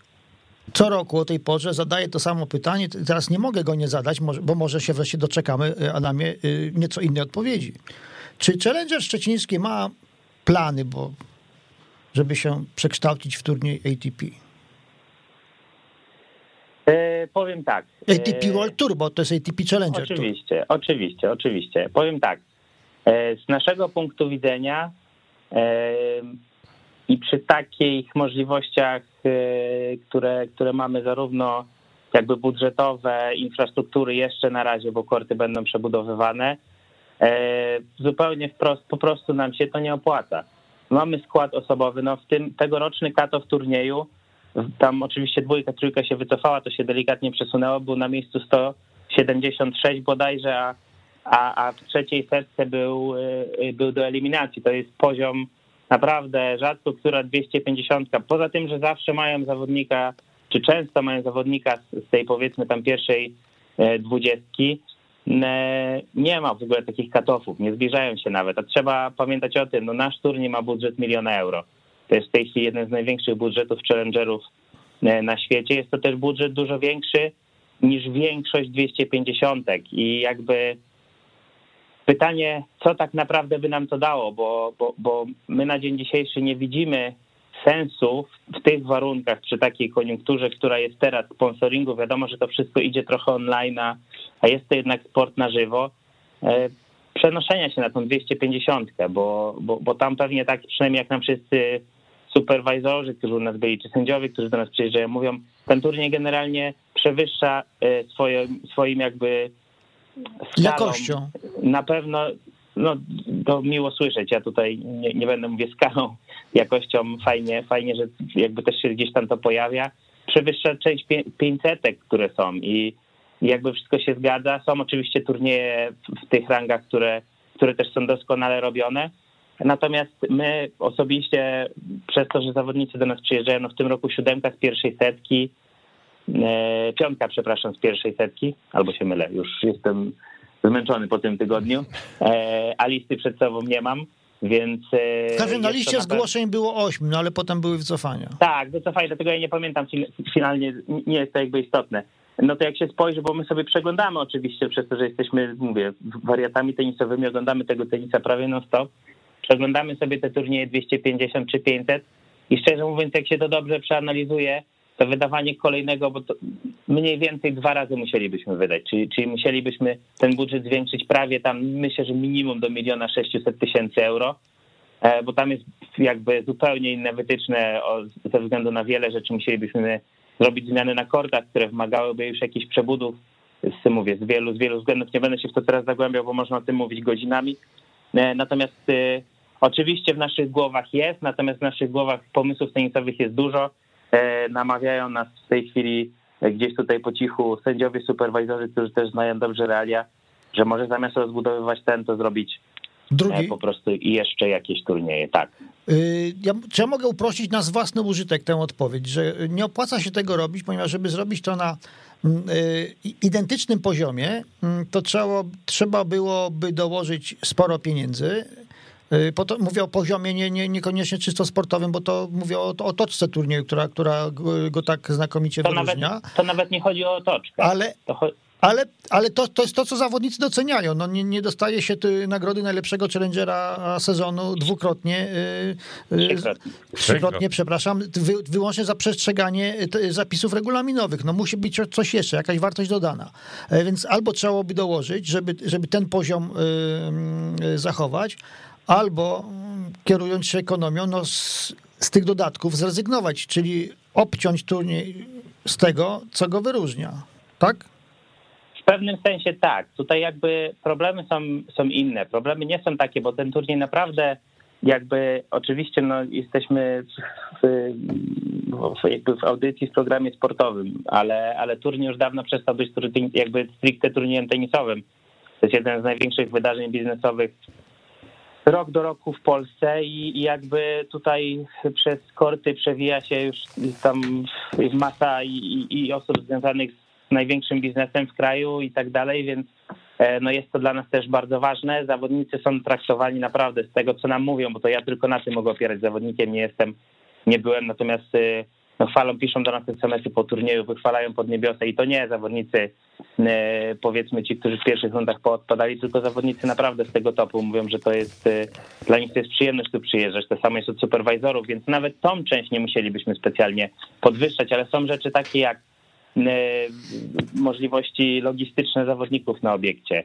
co roku o tej porze zadaję to samo pytanie. Teraz nie mogę go nie zadać, bo może się wreszcie doczekamy, Adamie, nieco innej odpowiedzi. Czy Challenger Szczeciński ma plany, bo żeby się przekształcić w turniej ATP? E, powiem tak. ATP World Tour, bo to jest ATP Challenger. Oczywiście, Tour. oczywiście, oczywiście. Powiem tak. E, z naszego punktu widzenia e, i przy takich możliwościach, e, które, które mamy zarówno jakby budżetowe, infrastruktury jeszcze na razie, bo korty będą przebudowywane, e, zupełnie wprost, po prostu nam się to nie opłaca. Mamy skład osobowy, no w tym tegoroczny kato w turnieju, tam oczywiście dwójka, trójka się wycofała, to się delikatnie przesunęło, był na miejscu 176 bodajże, a a, a w trzeciej setce był, był do eliminacji. To jest poziom naprawdę rzadko, która 250. Poza tym, że zawsze mają zawodnika, czy często mają zawodnika z tej powiedzmy tam pierwszej dwudziestki, nie ma w ogóle takich katofów, nie zbliżają się nawet, a trzeba pamiętać o tym, no nasz turniej ma budżet miliona euro. To jest w tej chwili jeden z największych budżetów challengerów e, na świecie. Jest to też budżet dużo większy niż większość 250 i jakby pytanie, co tak naprawdę by nam to dało, bo, bo, bo my na dzień dzisiejszy nie widzimy sensu w tych warunkach, przy takiej koniunkturze, która jest teraz, sponsoringu, wiadomo, że to wszystko idzie trochę online, a jest to jednak sport na żywo, e, przenoszenia się na tą 250, bo, bo, bo tam pewnie tak, przynajmniej jak nam wszyscy superwizorzy, którzy u nas byli, czy sędziowie, którzy do nas przyjeżdżają, mówią, ten turniej generalnie przewyższa e, swoje, swoim jakby skalą. jakością. Na pewno, no to miło słyszeć, ja tutaj nie, nie będę mówię skalą, jakością, fajnie, fajnie, że jakby też się gdzieś tam to pojawia, przewyższa część 500, które są i jakby wszystko się zgadza. Są oczywiście turnieje w tych rangach, które, które też są doskonale robione, Natomiast my osobiście, przez to, że zawodnicy do nas przyjeżdżają, no w tym roku siódemka z pierwszej setki, e, piątka, przepraszam, z pierwszej setki, albo się mylę, już jestem zmęczony po tym tygodniu, e, a listy przed sobą nie mam, więc... E, w każdym na liście zgłoszeń było ośmiu, no ale potem były wycofania. Tak, wycofania, dlatego ja nie pamiętam finalnie, nie jest to jakby istotne. No to jak się spojrzy, bo my sobie przeglądamy oczywiście przez to, że jesteśmy, mówię, wariatami tenisowymi, oglądamy tego tenisa prawie non-stop, przeglądamy sobie te turnieje 250 czy 500 i szczerze mówiąc, jak się to dobrze przeanalizuje, to wydawanie kolejnego, bo to mniej więcej dwa razy musielibyśmy wydać, czyli, czyli musielibyśmy ten budżet zwiększyć prawie tam, myślę, że minimum do miliona 600 tysięcy euro, e, bo tam jest jakby zupełnie inne wytyczne ze względu na wiele rzeczy musielibyśmy zrobić zmiany na kortach, które wymagałyby już jakichś przebudów, z, mówię, z wielu, z wielu względów, nie będę się w to teraz zagłębiał, bo można o tym mówić godzinami, e, natomiast e, Oczywiście w naszych głowach jest, natomiast w naszych głowach pomysłów tenisowych jest dużo. E, namawiają nas w tej chwili e, gdzieś tutaj po cichu sędziowie, superwizorzy, którzy też znają dobrze realia, że może zamiast rozbudowywać ten, to zrobić e, Drugi. po prostu i jeszcze jakieś turnieje, tak. Y, ja, czy ja mogę uprościć na własny użytek tę odpowiedź, że nie opłaca się tego robić, ponieważ żeby zrobić to na mm, y, identycznym poziomie, mm, to trzeba, trzeba byłoby dołożyć sporo pieniędzy, po to, mówię o poziomie nie, nie, niekoniecznie czysto sportowym, bo to mówię o, o toczce turnieju, która, która go tak znakomicie to wyróżnia. Nawet, to nawet nie chodzi o toczkę. Ale, ale, ale to, to jest to, co zawodnicy doceniają. No nie, nie dostaje się nagrody najlepszego challengera sezonu dwukrotnie, yy, trzykrotnie, trzykrotnie przepraszam, wy, wyłącznie za przestrzeganie zapisów regulaminowych. No musi być coś jeszcze, jakaś wartość dodana. E, więc albo trzeba by dołożyć, żeby, żeby ten poziom yy, zachować, albo kierując się ekonomią, no z, z tych dodatków zrezygnować, czyli obciąć turniej z tego, co go wyróżnia. Tak? W pewnym sensie tak. Tutaj jakby problemy są, są inne. Problemy nie są takie, bo ten turniej naprawdę jakby oczywiście no, jesteśmy w, w, jakby w audycji w programie sportowym, ale, ale turniej już dawno przestał być jakby stricte turniejem tenisowym. To jest jeden z największych wydarzeń biznesowych rok do roku w Polsce i, jakby tutaj przez korty przewija się już tam masa i, i osób związanych z największym biznesem w kraju i tak dalej, więc e, no jest to dla nas też bardzo ważne. Zawodnicy są traktowani naprawdę z tego, co nam mówią, bo to ja tylko na tym mogę opierać. Zawodnikiem nie jestem, nie byłem, natomiast no, chwalą, piszą do nas SMS-y po turnieju, wychwalają pod niebiosa i to nie zawodnicy, e, powiedzmy ci, którzy w pierwszych rundach poodpadali, tylko zawodnicy naprawdę z tego topu mówią, że to jest, e, dla nich to jest przyjemność tu przyjeżdżać, to samo jest od superwajzorów, więc nawet tą część nie musielibyśmy specjalnie podwyższać, ale są rzeczy takie jak e, możliwości logistyczne zawodników na obiekcie,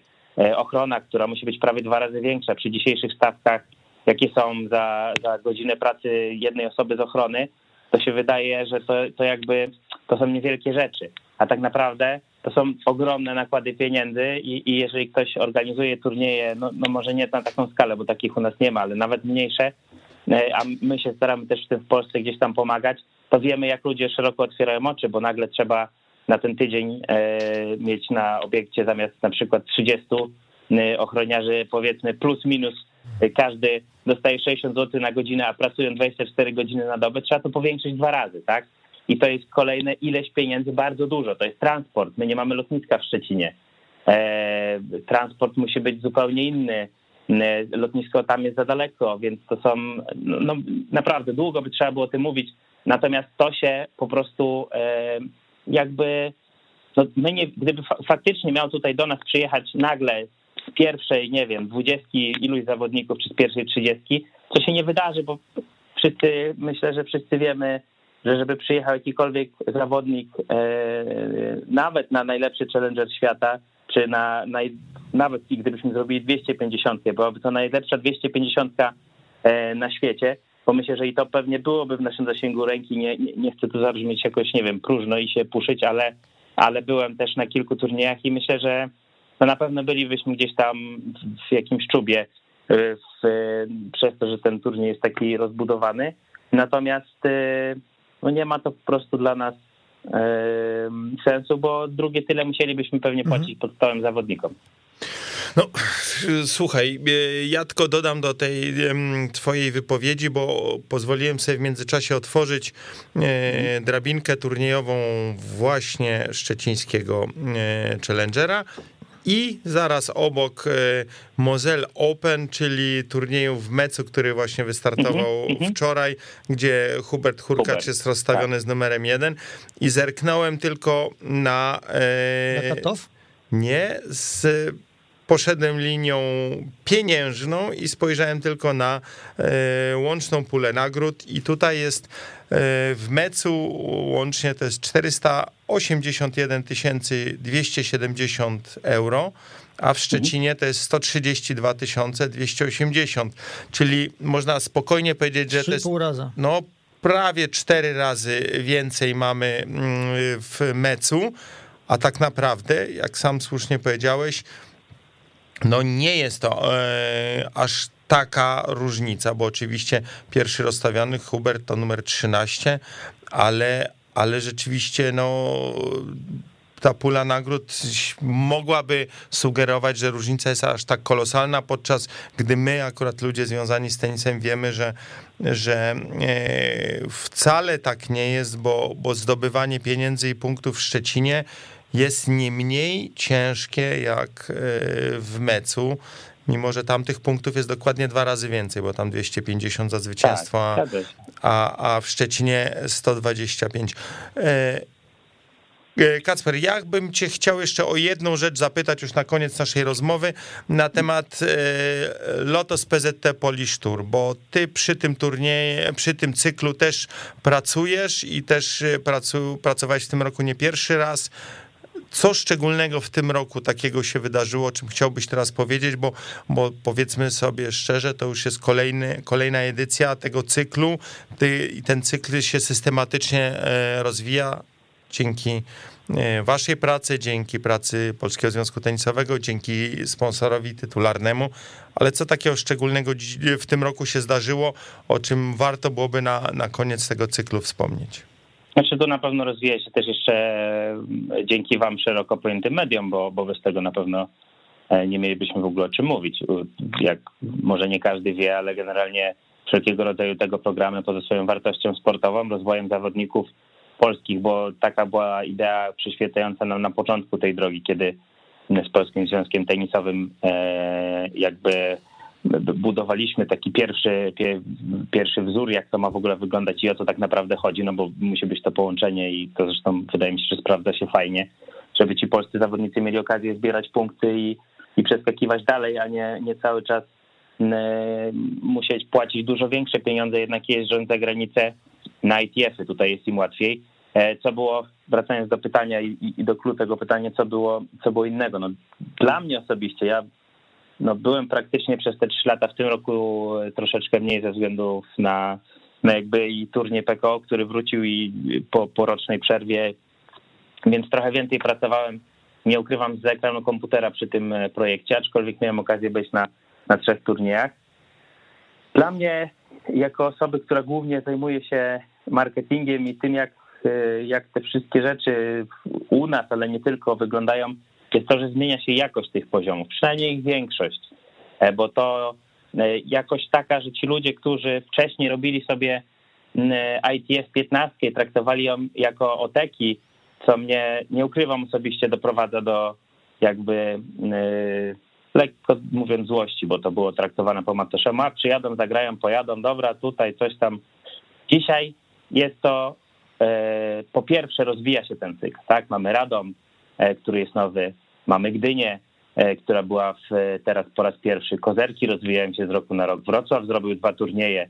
ochrona, która musi być prawie dwa razy większa przy dzisiejszych stawkach, jakie są za, za godzinę pracy jednej osoby z ochrony, to się wydaje, że to, to jakby to są niewielkie rzeczy, a tak naprawdę to są ogromne nakłady pieniędzy i, i jeżeli ktoś organizuje turnieje, no, no może nie na taką skalę, bo takich u nas nie ma, ale nawet mniejsze, e, a my się staramy też w tym w Polsce gdzieś tam pomagać, to wiemy jak ludzie szeroko otwierają oczy, bo nagle trzeba na ten tydzień e, mieć na obiekcie zamiast na przykład 30 ochroniarzy powiedzmy plus minus każdy dostaje 60 zł na godzinę, a pracują 24 godziny na dobę, trzeba to powiększyć dwa razy, tak? I to jest kolejne ileś pieniędzy, bardzo dużo. To jest transport. My nie mamy lotniska w Szczecinie. E, transport musi być zupełnie inny. E, lotnisko tam jest za daleko, więc to są, no, no, naprawdę długo by trzeba było o tym mówić. Natomiast to się po prostu e, jakby, no, my nie, gdyby fa faktycznie miał tutaj do nas przyjechać nagle z pierwszej, nie wiem, dwudziestki iluś zawodników, czy z pierwszej trzydziestki, co się nie wydarzy, bo wszyscy, myślę, że wszyscy wiemy, że żeby przyjechał jakikolwiek zawodnik, e, nawet na najlepszy challenger świata, czy na, na nawet gdybyśmy zrobili 250, byłaby to najlepsza 250 e, na świecie, bo myślę, że i to pewnie byłoby w naszym zasięgu ręki. Nie, nie, nie chcę tu zabrzmieć jakoś, nie wiem, próżno i się puszyć, ale, ale byłem też na kilku turniejach i myślę, że no na pewno bylibyśmy gdzieś tam w jakimś czubie e, w, przez to, że ten turniej jest taki rozbudowany. Natomiast no nie ma to po prostu dla nas sensu, bo drugie tyle musielibyśmy pewnie mhm. płacić mhm. podstawowym zawodnikom. No, słuchaj, ja tylko dodam do tej twojej wypowiedzi, bo pozwoliłem sobie w międzyczasie otworzyć drabinkę turniejową właśnie szczecińskiego Challengera i zaraz obok e, Moselle Open, czyli turnieju w Mecu, który właśnie wystartował mm -hmm. wczoraj, gdzie Hubert Hurkacz Hubert, jest rozstawiony tak. z numerem jeden i zerknąłem tylko na... E, na Nie, z poszedłem linią pieniężną i spojrzałem tylko na e, łączną pulę nagród i tutaj jest w Mecu łącznie to jest 481 270 euro, a w Szczecinie to jest 132 280, czyli można spokojnie powiedzieć, że to jest no, prawie cztery razy więcej mamy mm, w Mecu, a tak naprawdę, jak sam słusznie powiedziałeś, no nie jest to e, aż taka różnica, bo oczywiście pierwszy rozstawiony Hubert to numer 13, ale, ale rzeczywiście no ta pula nagród mogłaby sugerować, że różnica jest aż tak kolosalna, podczas gdy my, akurat ludzie związani z tenisem, wiemy, że, że e, wcale tak nie jest, bo, bo zdobywanie pieniędzy i punktów w Szczecinie jest nie mniej ciężkie jak e, w Mecu, mimo że tam tych punktów jest dokładnie dwa razy więcej, bo tam 250 za zwycięstwo, tak, a, a w Szczecinie 125. E, e, Kacper, ja bym cię chciał jeszcze o jedną rzecz zapytać już na koniec naszej rozmowy na temat Lotos PZT Polish Tour, bo ty przy tym turnieju, przy tym cyklu też pracujesz i też pracu, pracowałeś w tym roku nie pierwszy raz. Co szczególnego w tym roku takiego się wydarzyło, o czym chciałbyś teraz powiedzieć, bo, bo powiedzmy sobie szczerze, to już jest kolejny, kolejna edycja tego cyklu. I ten cykl się systematycznie e, rozwija dzięki e, waszej pracy, dzięki pracy Polskiego Związku Tenisowego, dzięki sponsorowi tytularnemu, ale co takiego szczególnego w tym roku się zdarzyło, o czym warto byłoby na, na koniec tego cyklu wspomnieć? Znaczy to na pewno rozwija się też jeszcze mm, dzięki wam szeroko pojętym mediom, bo, bo bez tego na pewno e, nie mielibyśmy w ogóle o czym mówić. Jak może nie każdy wie, ale generalnie wszelkiego rodzaju tego programy poza swoją wartością sportową, rozwojem zawodników polskich, bo taka była idea przyświecająca nam na początku tej drogi, kiedy z Polskim Związkiem Tenisowym e, jakby budowaliśmy taki pierwszy, pierwszy wzór, jak to ma w ogóle wyglądać i o co tak naprawdę chodzi, no bo musi być to połączenie i to zresztą wydaje mi się, że sprawdza się fajnie, żeby ci polscy zawodnicy mieli okazję zbierać punkty i, i przeskakiwać dalej, a nie, nie cały czas musieć płacić dużo większe pieniądze, jednak jeżdżąc za granicę na ITF-y, tutaj jest im łatwiej. E, co było, wracając do pytania i, i do kluczu tego pytania, co było, co było innego? No, dla mnie osobiście, ja no byłem praktycznie przez te trzy lata w tym roku troszeczkę mniej ze względu na, na jakby i turniej PKO, który wrócił i po, po rocznej przerwie, więc trochę więcej pracowałem, nie ukrywam, z ekranu komputera przy tym e, projekcie, aczkolwiek miałem okazję być na, na trzech turniejach. Dla mnie, jako osoby, która głównie zajmuje się marketingiem i tym, jak, e, jak te wszystkie rzeczy u nas, ale nie tylko, wyglądają, jest to, że zmienia się jakość tych poziomów, przynajmniej ich większość, bo to jakość taka, że ci ludzie, którzy wcześniej robili sobie ITF 15 i traktowali ją jako oteki, co mnie, nie ukrywam osobiście, doprowadza do jakby lekko mówiąc złości, bo to było traktowane po macoszemu, a przyjadą, zagrają, pojadą, dobra, tutaj coś tam. Dzisiaj jest to, e, po pierwsze rozwija się ten cykl, tak, mamy Radom, e, który jest nowy, mamy Gdynię, e, która była w, teraz po raz pierwszy, Kozerki rozwijają się z roku na rok, Wrocław zrobił dwa turnieje,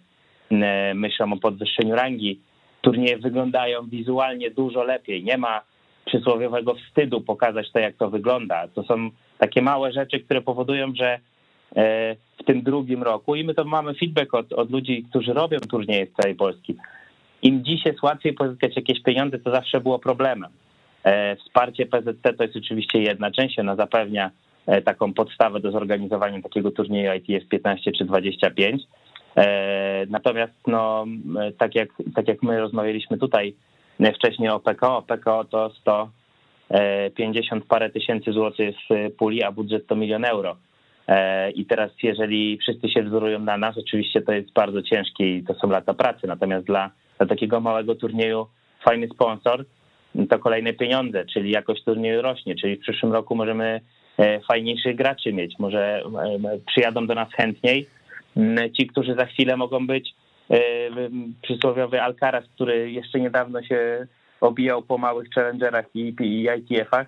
myślą o podwyższeniu rangi, turnieje wyglądają wizualnie dużo lepiej, nie ma przysłowiowego wstydu pokazać to, jak to wygląda. To są takie małe rzeczy, które powodują, że e, w tym drugim roku, i my to mamy feedback od, od ludzi, którzy robią turnieje w całej Polski, im dziś jest łatwiej pozyskać jakieś pieniądze, to zawsze było problemem. E, wsparcie PZT to jest oczywiście jedna część, ona zapewnia e, taką podstawę do zorganizowania takiego turnieju ITF 15 czy 25. Natomiast no, tak, jak, tak jak my rozmawialiśmy tutaj wcześniej o PKO, PKO to 100 50 e, parę tysięcy złotych w puli, a budżet to milion euro. E, I teraz, jeżeli wszyscy się wzorują na nas, oczywiście to jest bardzo ciężkie i to są lata pracy. Natomiast dla, dla takiego małego turnieju fajny sponsor to kolejne pieniądze, czyli jakość turnieju rośnie, czyli w przyszłym roku możemy e, fajniejszych graczy mieć. Może przyjadą do nas chętniej ci, którzy za chwilę mogą być przysłowiowy Alcaraz, który jeszcze niedawno się obijał po małych challengerach i, i ITF-ach,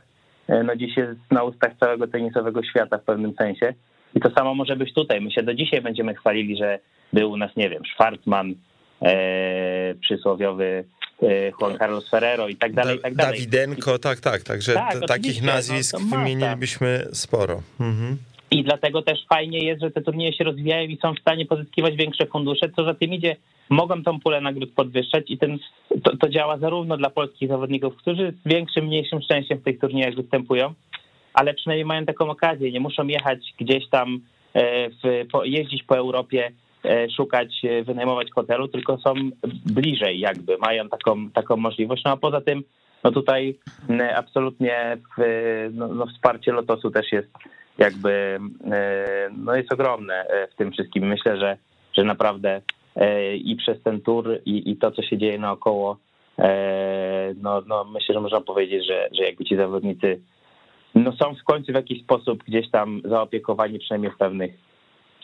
e, no dziś jest na ustach całego tenisowego świata w pewnym sensie. I to samo może być tutaj. My się do dzisiaj będziemy chwalili, że był u nas, nie wiem, Schwartzman, e, przysłowiowy e, Juan Carlos Ferrero i tak dalej, i tak dalej. Dawidenko, tak, tak, także tak, takich no, nazwisk no, wymienilibyśmy sporo. Mhm. I dlatego też fajnie jest, że te turnieje się rozwijają i są w stanie pozyskiwać większe fundusze, co za tym idzie, mogą tą pulę nagród podwyższać i ten, to, to działa zarówno dla polskich zawodników, którzy z większym, mniejszym szczęściem w tych turniejach występują, ale przynajmniej mają taką okazję, nie muszą jechać gdzieś tam, e, w, po, jeździć po Europie, szukać, e, wynajmować hotelu, tylko są bliżej jakby, mają taką, taką możliwość. No a poza tym, no tutaj absolutnie w, no, no wsparcie Lotosu też jest jakby, no jest ogromne w tym wszystkim. Myślę, że, że naprawdę E, i przez ten tur i, i to, co się dzieje naokoło, e, no, no myślę, że można powiedzieć, że, że jakby ci zawodnicy no są w końcu w jakiś sposób gdzieś tam zaopiekowani, przynajmniej w pewnych,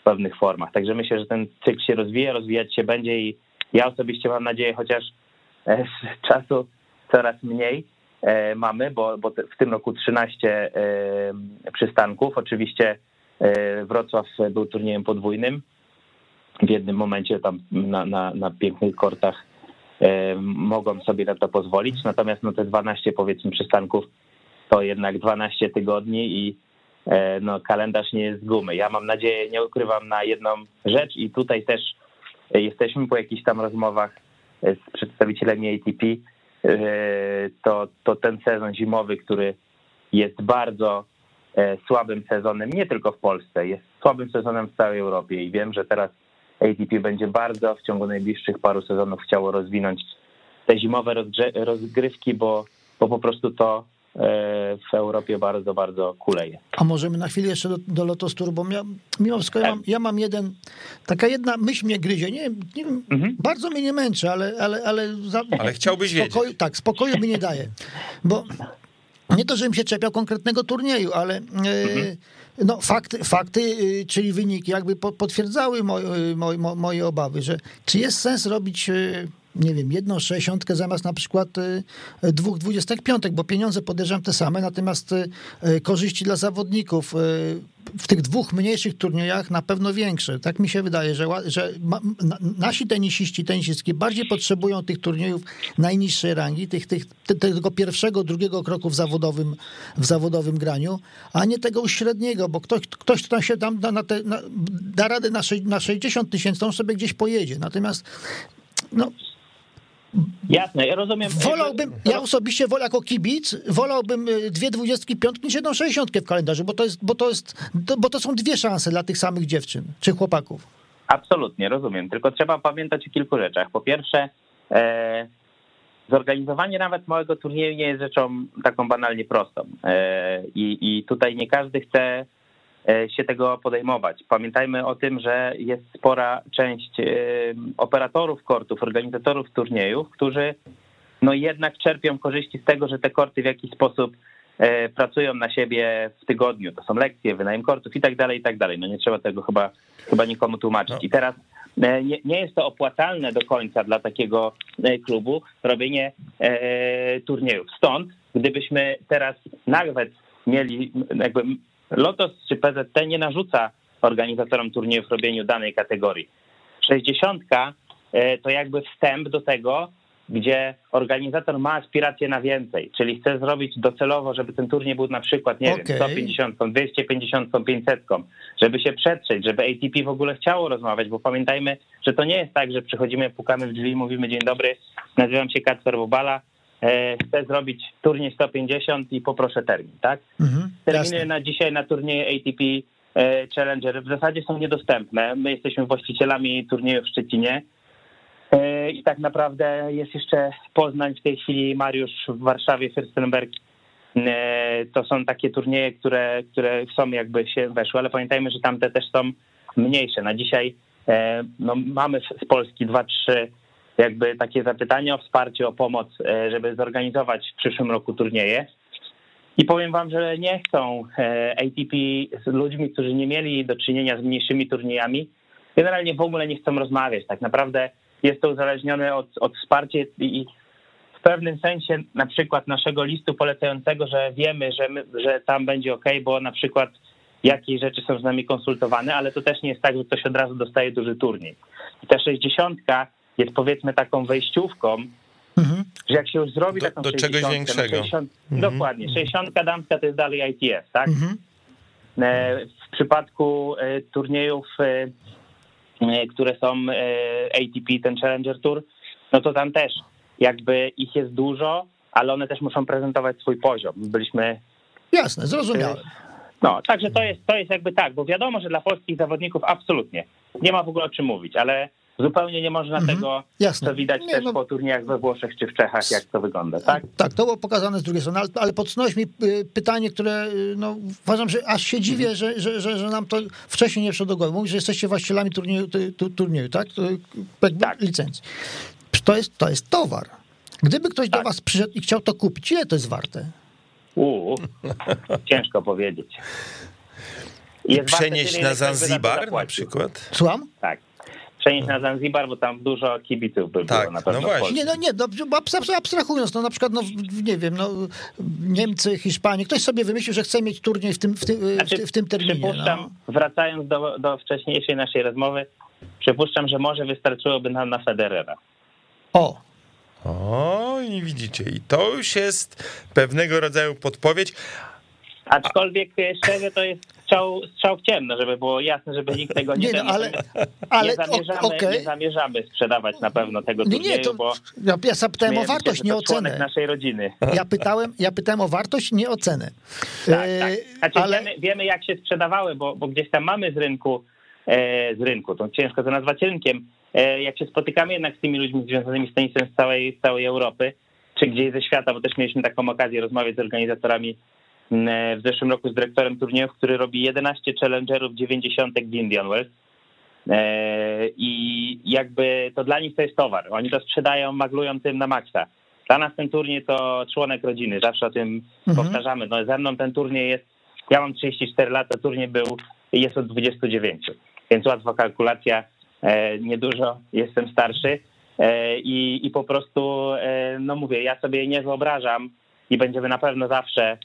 pewnych formach. Także myślę, że ten cykl się rozwija, rozwijać się będzie i ja osobiście mam nadzieję, chociaż e, z czasu coraz mniej mamy, bo, bo w tym roku 13 przystanków. Oczywiście Wrocław był turniejem podwójnym, w jednym momencie tam na, na, na pięknych kortach e, mogą sobie na to pozwolić. Natomiast no te 12 powiedzmy przystanków to jednak 12 tygodni i e, no, kalendarz nie jest z gumy. Ja mam nadzieję, nie ukrywam na jedną rzecz i tutaj też jesteśmy po jakichś tam rozmowach z przedstawicielami ATP, e, to, to ten sezon zimowy, który jest bardzo e, słabym sezonem, nie tylko w Polsce, jest słabym sezonem w całej Europie i wiem, że teraz ATP będzie bardzo w ciągu najbliższych paru sezonów chciało rozwinąć te zimowe rozgrywki, bo, bo po prostu to e, w Europie bardzo, bardzo kuleje. A możemy na chwilę jeszcze do, do Lotos Tour, bo ja, mimo wszystko ja mam, ja mam jeden, taka jedna myśl mnie gryzie, nie, nie wiem, mhm. bardzo mnie nie męczy, ale... Ale, ale, za, ale chciałbyś spokoju, wiedzieć. Tak, spokoju mi nie daje, bo nie to, żebym się czepiał konkretnego turnieju, ale e, mhm. no, fakty, fakty, y, czyli wyniki jakby potwierdzały moje, moje, moje obawy, że czy jest sens robić y, nie wiem, jedną sześćdziesiątkę zamiast na przykład y, dwóch dwudziestek piątek, bo pieniądze podejrzewam te same, natomiast korzyści dla zawodników w tych dwóch mniejszych turniejach na pewno większe. Tak mi się wydaje, że, że nasi tenisiści, tenisistki bardziej potrzebują tych turniejów najniższej rangi, tych, tych, tego pierwszego, drugiego kroku w zawodowym, w zawodowym graniu, a nie tego średniego, bo ktoś, ktoś kto się tam da, na te, na, da radę na, na 60 tysięcy, on sobie gdzieś pojedzie. Natomiast no, Jasne, ja rozumiem. Wolałbym, ja osobiście wolę jako kibic, wolałbym y, dwie dwudziestki piątki niż jedną sześćdziesiątkę w kalendarzu, bo to, jest, bo, to jest, bo to są dwie szanse dla tych samych dziewczyn czy zorganizowanie nawet małego turnieju nie jest rzeczą taką banalnie prostą. E, I, i tutaj nie każdy chce e, się tego podejmować. Pamiętajmy o tym, że jest spora część e, operatorów kortów, organizatorów turniejów, którzy no jednak czerpią korzyści z tego, że te korty w jakiś sposób pracują na siebie w tygodniu. To są lekcje, wynajem kortów i tak dalej, i tak dalej. No nie trzeba tego chyba, chyba nikomu tłumaczyć. I teraz E, nie, nie jest to opłacalne do końca dla takiego e, klubu robienie e, turniejów. Stąd, gdybyśmy teraz nawet mieli, jakby Lotos czy PZT nie narzuca organizatorom turniejów robieniu danej kategorii. 60 to jakby wstęp do tego, gdzie organizator ma aspiracje na więcej, czyli chce zrobić docelowo, żeby ten turniej był na przykład, nie okay. wiem, 150, 250, 500, żeby się przetrzeć, żeby ATP w ogóle chciało rozmawiać, bo pamiętajmy, że to nie jest tak, że przychodzimy, pukamy w drzwi, mówimy dzień dobry, nazywam się Kacper Bobala, e, chcę zrobić turniej 150 i poproszę termin, tak? Mhm, Terminy jasne. na dzisiaj na turnieje ATP e, Challenger w zasadzie są niedostępne. My jesteśmy właścicielami turnieju w Szczecinie, E, I tak naprawdę jest jeszcze Poznań w tej chwili, Mariusz w Warszawie, Fürstenberg. E, to są takie turnieje, które, które są jakby się weszły, ale pamiętajmy, że tamte też są mniejsze. Na dzisiaj e, no, mamy z Polski dwa, trzy jakby takie zapytania o wsparcie, o pomoc, żeby zorganizować w przyszłym roku turnieje. I powiem wam, że nie chcą ATP z ludźmi, którzy nie mieli do czynienia z mniejszymi turniejami, generalnie w ogóle nie chcą rozmawiać. Tak naprawdę jest to uzależnione od, od wsparcia i w pewnym sensie na przykład naszego listu polecającego, że wiemy, że, my, że tam będzie ok, bo na przykład jakieś rzeczy są z nami konsultowane, ale to też nie jest tak, że ktoś od razu dostaje duży turniej. I ta 60 jest powiedzmy taką wejściówką, mhm. że jak się już zrobi do, taką do 60, czegoś no większego. No 60, mhm. Dokładnie, 60 damska to jest dalej ITF, tak? Mhm. E, w przypadku e, turniejów e, które są ATP, ten Challenger Tour, no to tam też jakby ich jest dużo, ale one też muszą prezentować swój poziom. Byliśmy... Jasne, zrozumiałem. No, także to jest, to jest jakby tak, bo wiadomo, że dla polskich zawodników absolutnie nie ma w ogóle o czym mówić, ale zupełnie nie można mhm, tego, jasne. co widać nie, też no, po turniejach we Włoszech czy w Czechach, jak to wygląda, tak? Tak, to było pokazane z drugiej strony, ale, ale podsunąłeś mi y, pytanie, które y, no, uważam, że aż się dziwię, mhm. że, że, że, że nam to wcześniej nie przyszło do głowy. Mówisz, że jesteście właścicielami turnieju, turnieju tak? tak? Licencji. To jest, to jest towar. Gdyby ktoś tak. do was przyszedł i chciał to kupić, ile to jest warte? Uuu, (laughs) ciężko powiedzieć. Jest Przenieść warte, na Zanzibar na przykład? Słucham? Tak przenieść na Zanzibar, bo tam dużo kibiców by tak, było na pewno. No właśnie. Nie, no nie, no, abstrahując, no na przykład, no nie wiem, no Niemcy, Hiszpanie, ktoś sobie wymyślił, że chce mieć turniej w tym, w tym, znaczy, w, tym terminie. Przypuszczam, no. wracając do, do wcześniejszej naszej rozmowy, przypuszczam, że może wystarczyłoby nam na Federera. O, o, i widzicie, i to już jest pewnego rodzaju podpowiedź. Aczkolwiek szczerze to jest strzał, strzał w ciemno, żeby było jasne, żeby nikt tego nie, nie no, ale, ale, nie, zamierzamy, okay. nie zamierzamy sprzedawać na pewno tego turnieju, nie, nie, to, bo ja, zapytałem o wartość, nie o cenę. naszej rodziny. Ja pytałem, ja pytałem o wartość, nie o cenę. Tak, tak. Znaczy, ale... wiemy, wiemy, jak się sprzedawały, bo, bo gdzieś tam mamy z rynku, e, z rynku, to ciężko to nazwać rynkiem, e, jak się spotykamy jednak z tymi ludźmi związanymi z tenisem z całej, z całej Europy, czy gdzieś ze świata, bo też mieliśmy taką okazję rozmawiać z organizatorami w zeszłym roku z dyrektorem turniejów, który robi 11 challengerów 90 w Indian Wells. E, I jakby to dla nich to jest towar. Oni to sprzedają, maglują tym na maksa. Dla nas ten turniej to członek rodziny, zawsze o tym mhm. powtarzamy. No, ze mną ten turniej jest, ja mam 34 lata, turniej był, jest od 29, więc łatwa kalkulacja, e, niedużo, jestem starszy e, i, i po prostu, no mówię, ja sobie nie wyobrażam i będziemy na pewno zawsze e,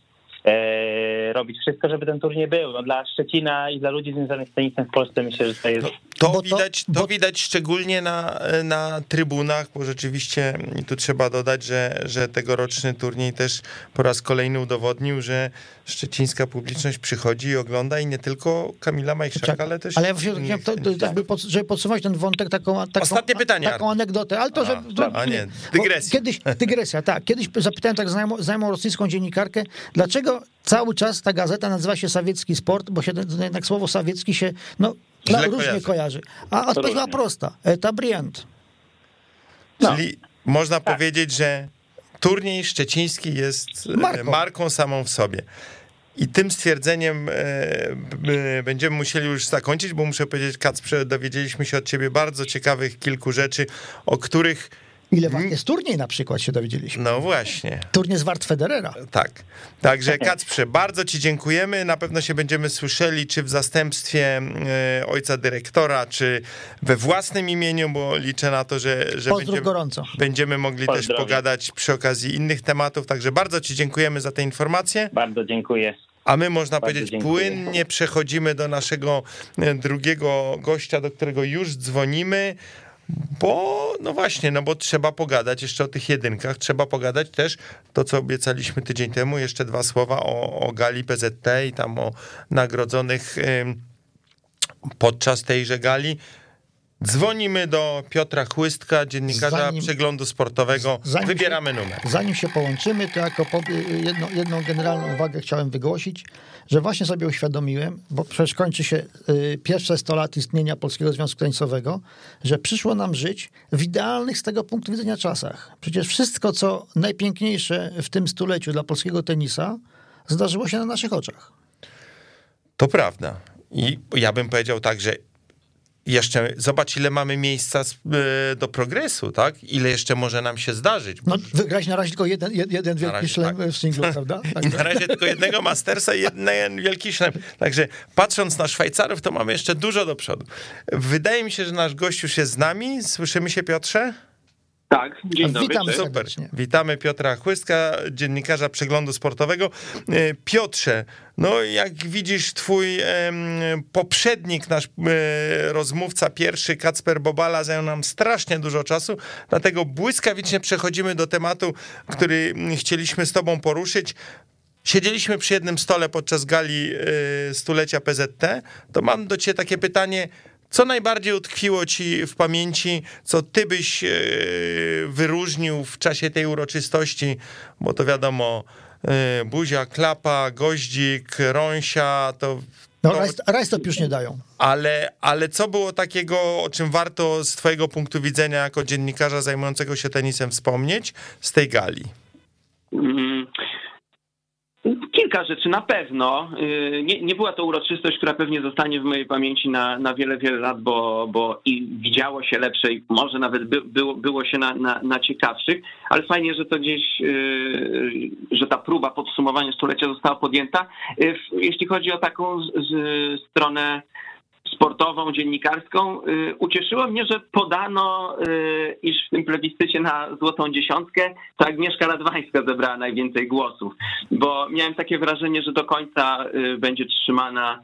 robić wszystko, żeby ten turniej był. No, dla Szczecina i dla ludzi związanych z tenisem w Polsce myślę, że to jest... To, to widać, to widać szczególnie na, na trybunach, bo rzeczywiście tu trzeba dodać, że, że tegoroczny turniej też po raz kolejny udowodnił, że szczecińska publiczność przychodzi i ogląda i nie tylko Kamila Majszaka, tak, ale też... Ale ja właśnie to, to, jakby pod, żeby podsumować ten wątek, taką, taką, Ostatnie pytanie, taką anegdotę, ale to, a, że... To, a nie, dygresja. Kiedyś, dygresja, tak. Kiedyś zapytałem tak znajomą, znajomą rosyjską dziennikarkę, dlaczego cały czas ta gazeta nazywa się Sawiecki Sport, bo się jednak słowo Sawiecki się no, różnie kojarzy. kojarzy. A odpowiedź była prosta. Etabrient. No. Czyli można tak. powiedzieć, że turniej szczeciński jest e, marką. marką samą w sobie. I tym stwierdzeniem e, będziemy musieli już zakończyć, bo muszę powiedzieć, Kacprze, dowiedzieliśmy się od ciebie bardzo ciekawych kilku rzeczy, o których Ile wart jest turniej na przykład, się dowiedzieliśmy. No właśnie. Turniej z wart Federera. Tak. Także Kacprze, bardzo ci dziękujemy. Na pewno się będziemy słyszeli, czy w zastępstwie e, ojca dyrektora, czy we własnym imieniu, bo liczę na to, że, że będziemy, gorąco. będziemy mogli też pogadać przy okazji innych tematów. Także bardzo ci dziękujemy za te informacje. Bardzo dziękuję. A my, można Bardzo powiedzieć, dziękuję. płynnie przechodzimy do naszego e, drugiego gościa, do którego już dzwonimy. Bo, no właśnie, no bo trzeba pogadać jeszcze o tych jedynkach, trzeba pogadać też to, co obiecaliśmy tydzień temu, jeszcze dwa słowa o, o gali PZT i tam o nagrodzonych podczas tejże gali. Dzwonimy do Piotra Chłystka, dziennikarza zanim, przeglądu sportowego. Zanim Wybieramy się, numer. Zanim się połączymy, to jako jedno, jedną generalną uwagę chciałem wygłosić, że właśnie sobie uświadomiłem, bo przecież kończy się y, pierwsze 100 lat istnienia Polskiego Związku Tenisowego, że przyszło nam żyć w idealnych z tego punktu widzenia czasach. Przecież wszystko, co najpiękniejsze w tym stuleciu dla polskiego tenisa, zdarzyło się na naszych oczach. To prawda. I ja bym powiedział tak, że jeszcze zobacz, ile mamy miejsca e, do progresu, tak? Ile jeszcze może nam się zdarzyć. No, wygrać na razie tylko jeden, jeden wielki szlem tak. w singlu, prawda? Tak. (laughs) I na razie tylko jednego Mastersa i jeden wielki szlem. Także patrząc na Szwajcarów, to mamy jeszcze dużo do przodu. Wydaje mi się, że nasz gość już jest z nami. Słyszymy się, Piotrze? Tak, dzień dobry. Witam Super. Witamy Piotra Chłyska, dziennikarza przeglądu sportowego. E, Piotrze, no jak widzisz, twój poprzednik, nasz e, rozmówca pierwszy, Kacper Bobala, zajął nam strasznie dużo czasu, dlatego błyskawicznie przechodzimy do tematu, który chcieliśmy z tobą poruszyć. Siedzieliśmy przy jednym stole podczas gali e, stulecia PZT, to mam do ciebie takie pytanie, co najbardziej utkwiło ci w pamięci, co ty byś e, wyróżnił w czasie tej uroczystości, bo to wiadomo, e, buzia, klapa, goździk, rąsia, to... No, to, rajstop już nie dają. Ale, ale co było takiego, o czym warto z twojego punktu widzenia jako dziennikarza zajmującego się tenisem wspomnieć z tej gali? Mm, Kilka rzeczy na pewno. Y, nie, nie, była to uroczystość, która pewnie zostanie w mojej pamięci na, na wiele, wiele lat, bo, bo i widziało się lepsze i może nawet by, było, było się na, na, na, ciekawszych, ale fajnie, że to gdzieś, yy, że ta próba podsumowania stulecia została podjęta. Yy, jeśli chodzi o taką z, z stronę sportową, dziennikarską. Y, ucieszyło mnie, że podano, y, iż w tym plebiscycie na złotą dziesiątkę to Agnieszka Radwańska zebrała najwięcej głosów, bo miałem takie wrażenie, że do końca y, będzie trzymana,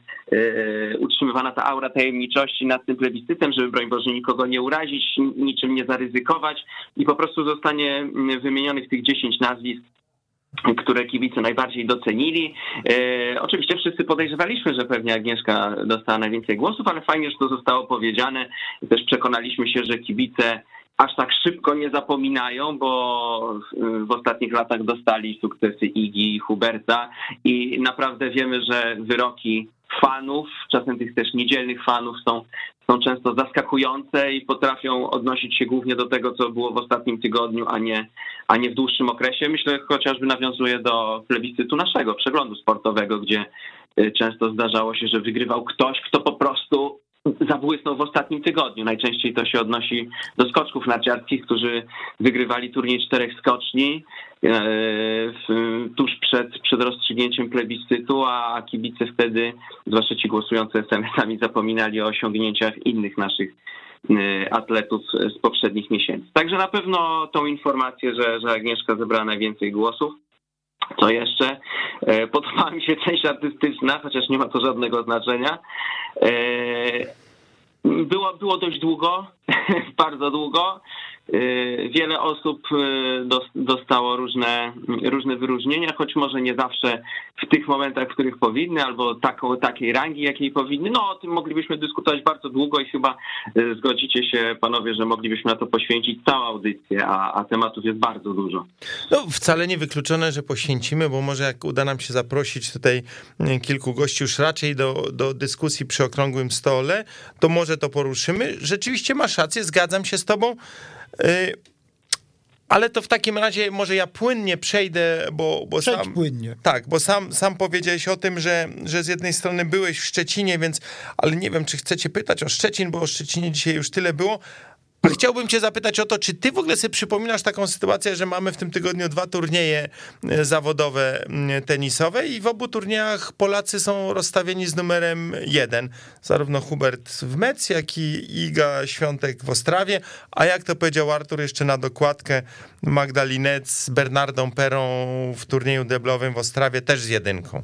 utrzymywana ta aura tajemniczości nad tym plebiscytem, żeby broń Boże nikogo nie urazić, niczym nie zaryzykować i po prostu zostanie wymienionych tych 10 nazwisk które kibice najbardziej docenili. E, oczywiście wszyscy podejrzewaliśmy, że pewnie Agnieszka dostała najwięcej głosów, ale fajnie, że to zostało powiedziane. Też przekonaliśmy się, że kibice aż tak szybko nie zapominają, bo w ostatnich latach dostali sukcesy Igi i Huberta i naprawdę wiemy, że wyroki fanów, czasem tych też niedzielnych fanów są, są często zaskakujące i potrafią odnosić się głównie do tego, co było w ostatnim tygodniu, a nie, a nie w dłuższym okresie. Myślę chociażby nawiązuje do plebiscytu naszego przeglądu sportowego, gdzie y, często zdarzało się, że wygrywał ktoś, kto po prostu zabłysnął w ostatnim tygodniu. Najczęściej to się odnosi do skoczków narciarskich, którzy wygrywali turniej czterech skoczni e, tuż przed, przed rozstrzygnięciem plebiscytu, a kibice wtedy, zwłaszcza ci głosujący SMS-ami, zapominali o osiągnięciach innych naszych e, atletów z poprzednich miesięcy. Także na pewno tą informację, że, że Agnieszka zebrała najwięcej głosów, co jeszcze? E, podoba mi się część artystyczna, chociaż nie ma to żadnego znaczenia. E, było, było dość długo, (laughs) bardzo długo. Y, wiele osób y, dostało różne, różne wyróżnienia, choć może nie zawsze w tych momentach, w których powinny, albo takiej rangi, jakiej powinny. No o tym moglibyśmy dyskutować bardzo długo i chyba y, zgodzicie się panowie, że moglibyśmy na to poświęcić całą audycję, a, a tematów jest bardzo dużo. No wcale nie wykluczone, że poświęcimy, bo może jak uda nam się zaprosić tutaj kilku gości już raczej do, do dyskusji przy okrągłym stole, to może to poruszymy. Rzeczywiście masz rację, zgadzam się z tobą. Y, Ale to w takim razie może ja płynnie przejdę, bo, bo Przejdź sam... płynnie. Tak, bo sam, sam powiedziałeś o tym, że, że z jednej strony byłeś w Szczecinie, więc, ale nie wiem, czy chcecie pytać o Szczecin, bo o Szczecinie dzisiaj już tyle było. Chciałbym cię zapytać o to, czy ty w ogóle sobie przypominasz taką sytuację, że mamy w tym tygodniu dwa turnieje e, zawodowe m, tenisowe i w obu turniejach Polacy są rozstawieni z numerem jeden. Zarówno Hubert w Metz, jak i Iga Świątek w Ostrawie, a jak to powiedział Artur jeszcze na dokładkę, Magda Linec z Bernardą Perą w turnieju deblowym w Ostrawie też z jedynką.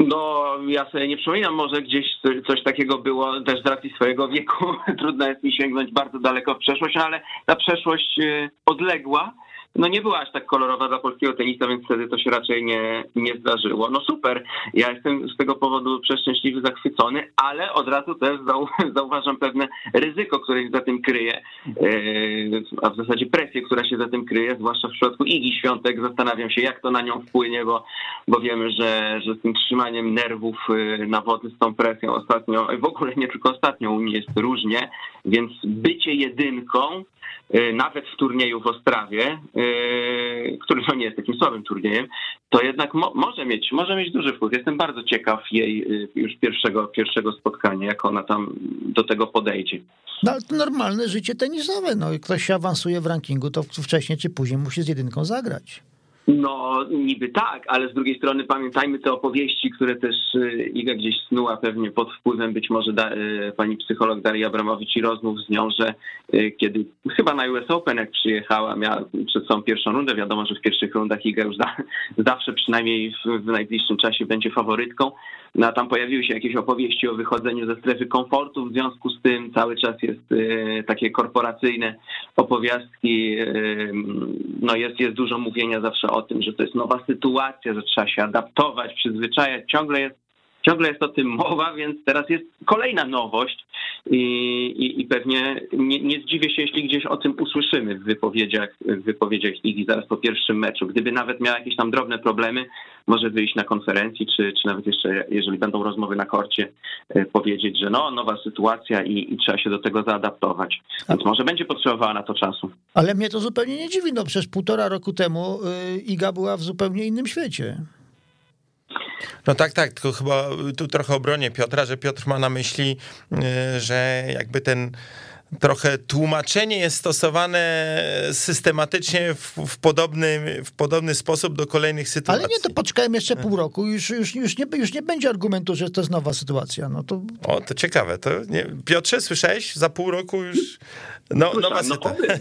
No, ja sobie nie przypominam, może gdzieś coś, takiego było też z racji swojego wieku. (laughs) Trudno jest mi sięgnąć bardzo daleko w przeszłość, no ale ta przeszłość y, odległa. No nie była aż tak kolorowa dla polskiego tenisa, więc wtedy to się raczej nie, nie zdarzyło. No super, ja jestem z tego powodu przeszczęśliwy, zachwycony, ale od razu też zau, (laughs) zauważam pewne ryzyko, które się za tym kryje, yy, a w zasadzie presję, która się za tym kryje, zwłaszcza w przypadku Igi Świątek. Zastanawiam się, jak to na nią wpłynie, bo, bo wiemy, że, że z tym trzymaniem nerwów yy, na wody, z tą presją ostatnio, w ogóle nie tylko ostatnio u mnie jest różnie, więc bycie jedynką, nawet w turnieju w Ostrawie, yy, który no nie jest takim słabym turniejem, to jednak mo może mieć, może mieć duży wpływ. Jestem bardzo ciekaw jej yy, już pierwszego, pierwszego spotkania, jak ona tam do tego podejdzie. No ale to normalne życie tenisowe. No, ktoś się awansuje w rankingu, to wcześniej czy później musi z jedynką zagrać. No, niby tak, ale z drugiej strony pamiętajmy te opowieści, które też y, Iga gdzieś snuła pewnie pod wpływem być może da, y, pani psycholog Darii Abramowicz i rozmów z nią, że y, kiedy chyba na US Open jak przyjechała, miała przed sobą pierwszą rundę, wiadomo, że w pierwszych rundach Iga już za, (laughs) zawsze przynajmniej w, w najbliższym czasie będzie faworytką, no a tam pojawiły się jakieś opowieści o wychodzeniu ze strefy komfortu, w związku z tym cały czas jest takie korporacyjne opowiastki, no jest, jest dużo mówienia zawsze o tym, że to jest nowa sytuacja, że trzeba się adaptować, przyzwyczajać, ciągle jest Ciągle jest o tym mowa, więc teraz jest kolejna nowość i, i, i pewnie nie, nie, zdziwię się, jeśli gdzieś o tym usłyszymy w wypowiedziach, w wypowiedziach Igi zaraz po pierwszym meczu. Gdyby nawet miała jakieś tam drobne problemy, może wyjść na konferencji, czy, czy nawet jeszcze, jeżeli będą rozmowy na korcie, powiedzieć, że no, nowa sytuacja i, i trzeba się do tego zaadaptować. Więc może będzie potrzebowała na to czasu. Ale mnie to zupełnie nie dziwi, no przecież półtora roku temu Iga była w zupełnie innym świecie. No tak, tak, tylko chyba tu trochę obronię Piotra, że Piotr ma na myśli, że jakby ten trochę tłumaczenie jest stosowane systematycznie w, w, podobny, w podobny sposób do kolejnych sytuacji. Ale nie, to poczekajmy jeszcze pół roku, już, już, już, nie, już nie będzie argumentu, że to jest nowa sytuacja. No to... O, to ciekawe. To nie... Piotrze, słyszałeś? Za pół roku już no, nowa sytuacja.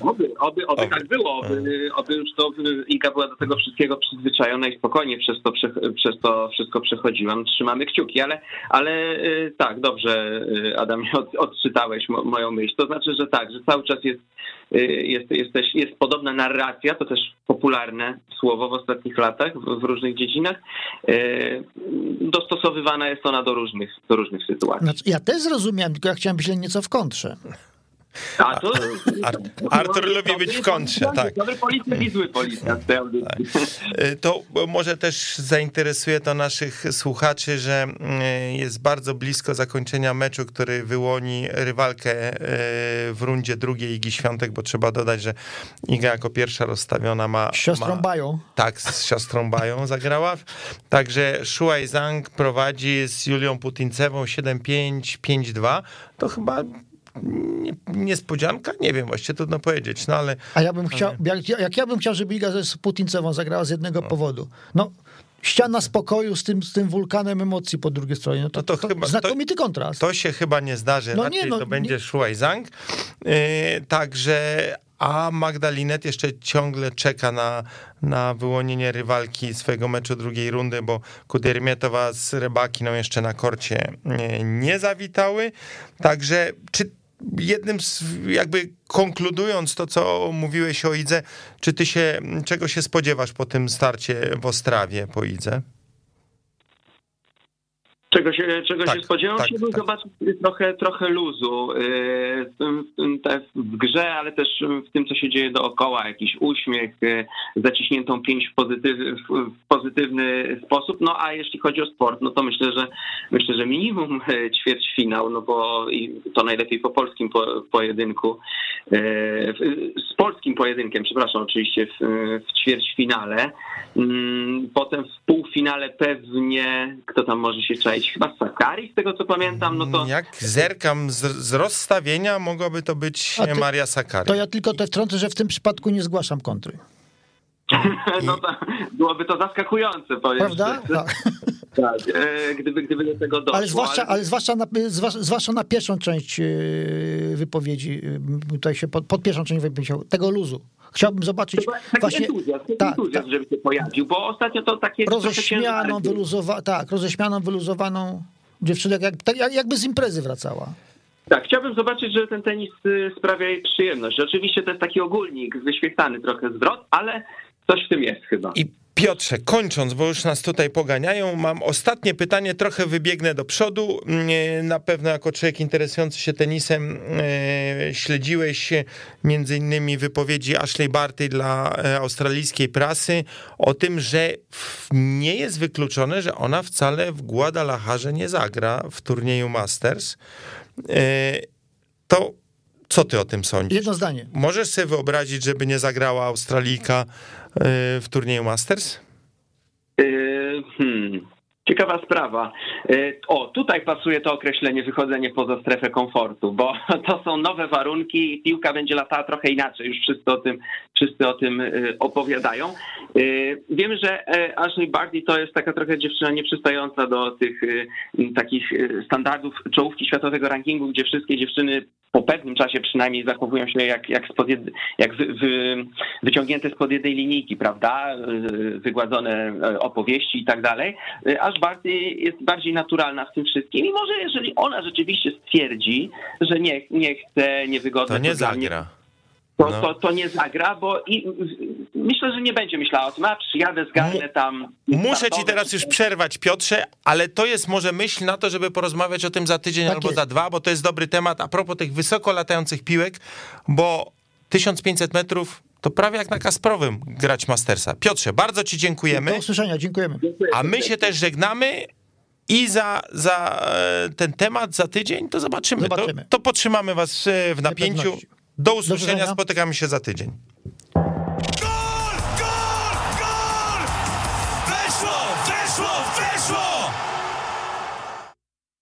No, oby, oby, oby, oby tak było, oby, oby już to Iga była do tego wszystkiego przyzwyczajona i spokojnie przez to, przez to wszystko przechodziłam. Trzymamy kciuki, ale, ale tak, dobrze Adamie, od, odczytałeś moją myśl. To znaczy, że tak, że cały czas jest, jest, jest, jest, jest podobna narracja, to też popularne słowo w ostatnich latach w, w różnych dziedzinach. Dostosowywana jest ona do różnych, do różnych sytuacji. Znaczy, ja też zrozumiałem, tylko ja chciałem myśleć nieco w kontrze. A to, Artur lubi być w kontrze, tak. Dobry policjant i zły policjant. Tak. To może też zainteresuje to naszych słuchaczy, że jest bardzo blisko zakończenia meczu, który wyłoni rywalkę w rundzie drugiej Igi Świątek, bo trzeba dodać, że Iga jako pierwsza rozstawiona ma... Z siostrą ma, Bają. Tak, z siostrą Bają zagrała. Także Shuai Zhang prowadzi z Julią Putincewą 7-5, 5-2. To chyba niespodzianka? Nie wiem, właściwie trudno powiedzieć, no ale... A ja bym chciał, jak, jak ja bym chciał, żeby Iga z Putincewą zagrała z jednego no. powodu. No, ściana spokoju z tym, z tym wulkanem emocji po drugiej stronie. No to, no to, to chyba, znakomity to, kontrast. To się chyba nie zdarzy, no nie, no, to będzie nie... Shuai Zhang. Yy, także a Magdalinet jeszcze ciągle czeka na, na wyłonienie rywalki swojego meczu drugiej rundy, bo Kudermietowa z Rybakiną jeszcze na korcie nie, nie zawitały. Także czy jednym z, jakby konkludując to, co mówiłeś o Idze, czy ty się, czego się spodziewasz po tym starcie w Ostrawie po Idze? Czego się, czego tak, się spodziewam? Tak, Chciałbym tak. zobaczyć trochę, trochę luzu w grze, ale też w tym, co się dzieje dookoła. Jakiś uśmiech, zaciśniętą pięść w, pozytyw, w pozytywny sposób. No a jeśli chodzi o sport, no to myślę, że myślę, że minimum ćwierćfinał, no bo to najlepiej po polskim po, pojedynku. Sport polskim pojedynkiem, przepraszam, oczywiście w, w ćwierćfinale. Mm, potem w półfinale pewnie, kto tam może się czaić? Chyba Sakari, z tego co pamiętam. No to... Jak zerkam z, z rozstawienia, mogłaby to być ty- Maria Sakari. To ja tylko te wtrącę, że w tym przypadku nie zgłaszam kontry. (laughs) No to byłoby to zaskakujące, powiem Prawda? Tak. (laughs) Tak, e, gdyby, gdyby do tego doszło. Ale zwłaszcza, ale zwłaszcza, na, zwłaszcza, na pierwszą część yy, wypowiedzi, yy, tutaj się pod, pod pierwszą część wypowiedzi, tego luzu. Chciałbym zobaczyć Taki właśnie entuzjazm, tak, entuzjazm, tak. żeby się pojawił, bo ostatnio to takie roześmianą, wyluzowa, tak, roześmianą, wyluzowaną dziewczynę, jak, tak, jak, jakby z imprezy wracała. Tak, chciałbym zobaczyć, że ten tenis y, sprawia jej przyjemność. Oczywiście to jest taki ogólnik, wyświetlany trochę zwrot, ale coś w tym jest chyba. I Piotrze, kończąc, bo już nas tutaj poganiają, mam ostatnie pytanie, trochę wybiegnę do przodu. Nie, Na pewno jako człowiek interesujący się tenisem e, śledziłeś między innymi wypowiedzi Ashley Barty dla e, australijskiej prasy o tym, że nie jest wykluczone, że ona wcale w Guadalajarze nie zagra w turnieju Masters. E, To co ty o tym sądzisz? Jedno zdanie. Możesz sobie wyobrazić, żeby nie zagrała Australijka y, w turnieju Masters? Y, Hmm. Ciekawa sprawa. Y, O, tutaj pasuje to określenie wychodzenie poza strefę komfortu, bo (laughs) to są nowe warunki i piłka będzie latała trochę inaczej. Już wszyscy o tym, wszyscy o tym y, opowiadają. Y, Wiemy, że e, Ashley Barty to jest taka trochę dziewczyna nieprzystająca do tych y, takich standardów czołówki światowego rankingu, gdzie wszystkie dziewczyny po pewnym czasie przynajmniej zachowują się jak, jak, spod jed, jak wy, wy, wyciągnięte spod jednej linijki, prawda? Wygładzone e, opowieści i tak dalej. Aż Barty jest bardziej naturalna w tym wszystkim i może jeżeli ona rzeczywiście stwierdzi, że nie, nie chce, niewygodne To nie zagra. To, No. to, to nie zagra, bo i, myślę, że nie będzie myślała o tym, a przyjadę, zgarnę tam. Muszę ci teraz już przerwać, Piotrze, ale to jest może myśl na to, żeby porozmawiać o tym za tydzień Tak albo jest. za dwa, bo to jest dobry temat a propos tych wysoko latających piłek, bo 1500 metrów to prawie jak na Kasprowym grać Mastersa. Piotrze, bardzo ci dziękujemy, Do usłyszenia, dziękujemy. a my się też żegnamy i za, za e, ten temat za tydzień to zobaczymy. Zobaczymy. To, to potrzymamy was e, w napięciu. Do usłyszenia, spotykamy się za tydzień.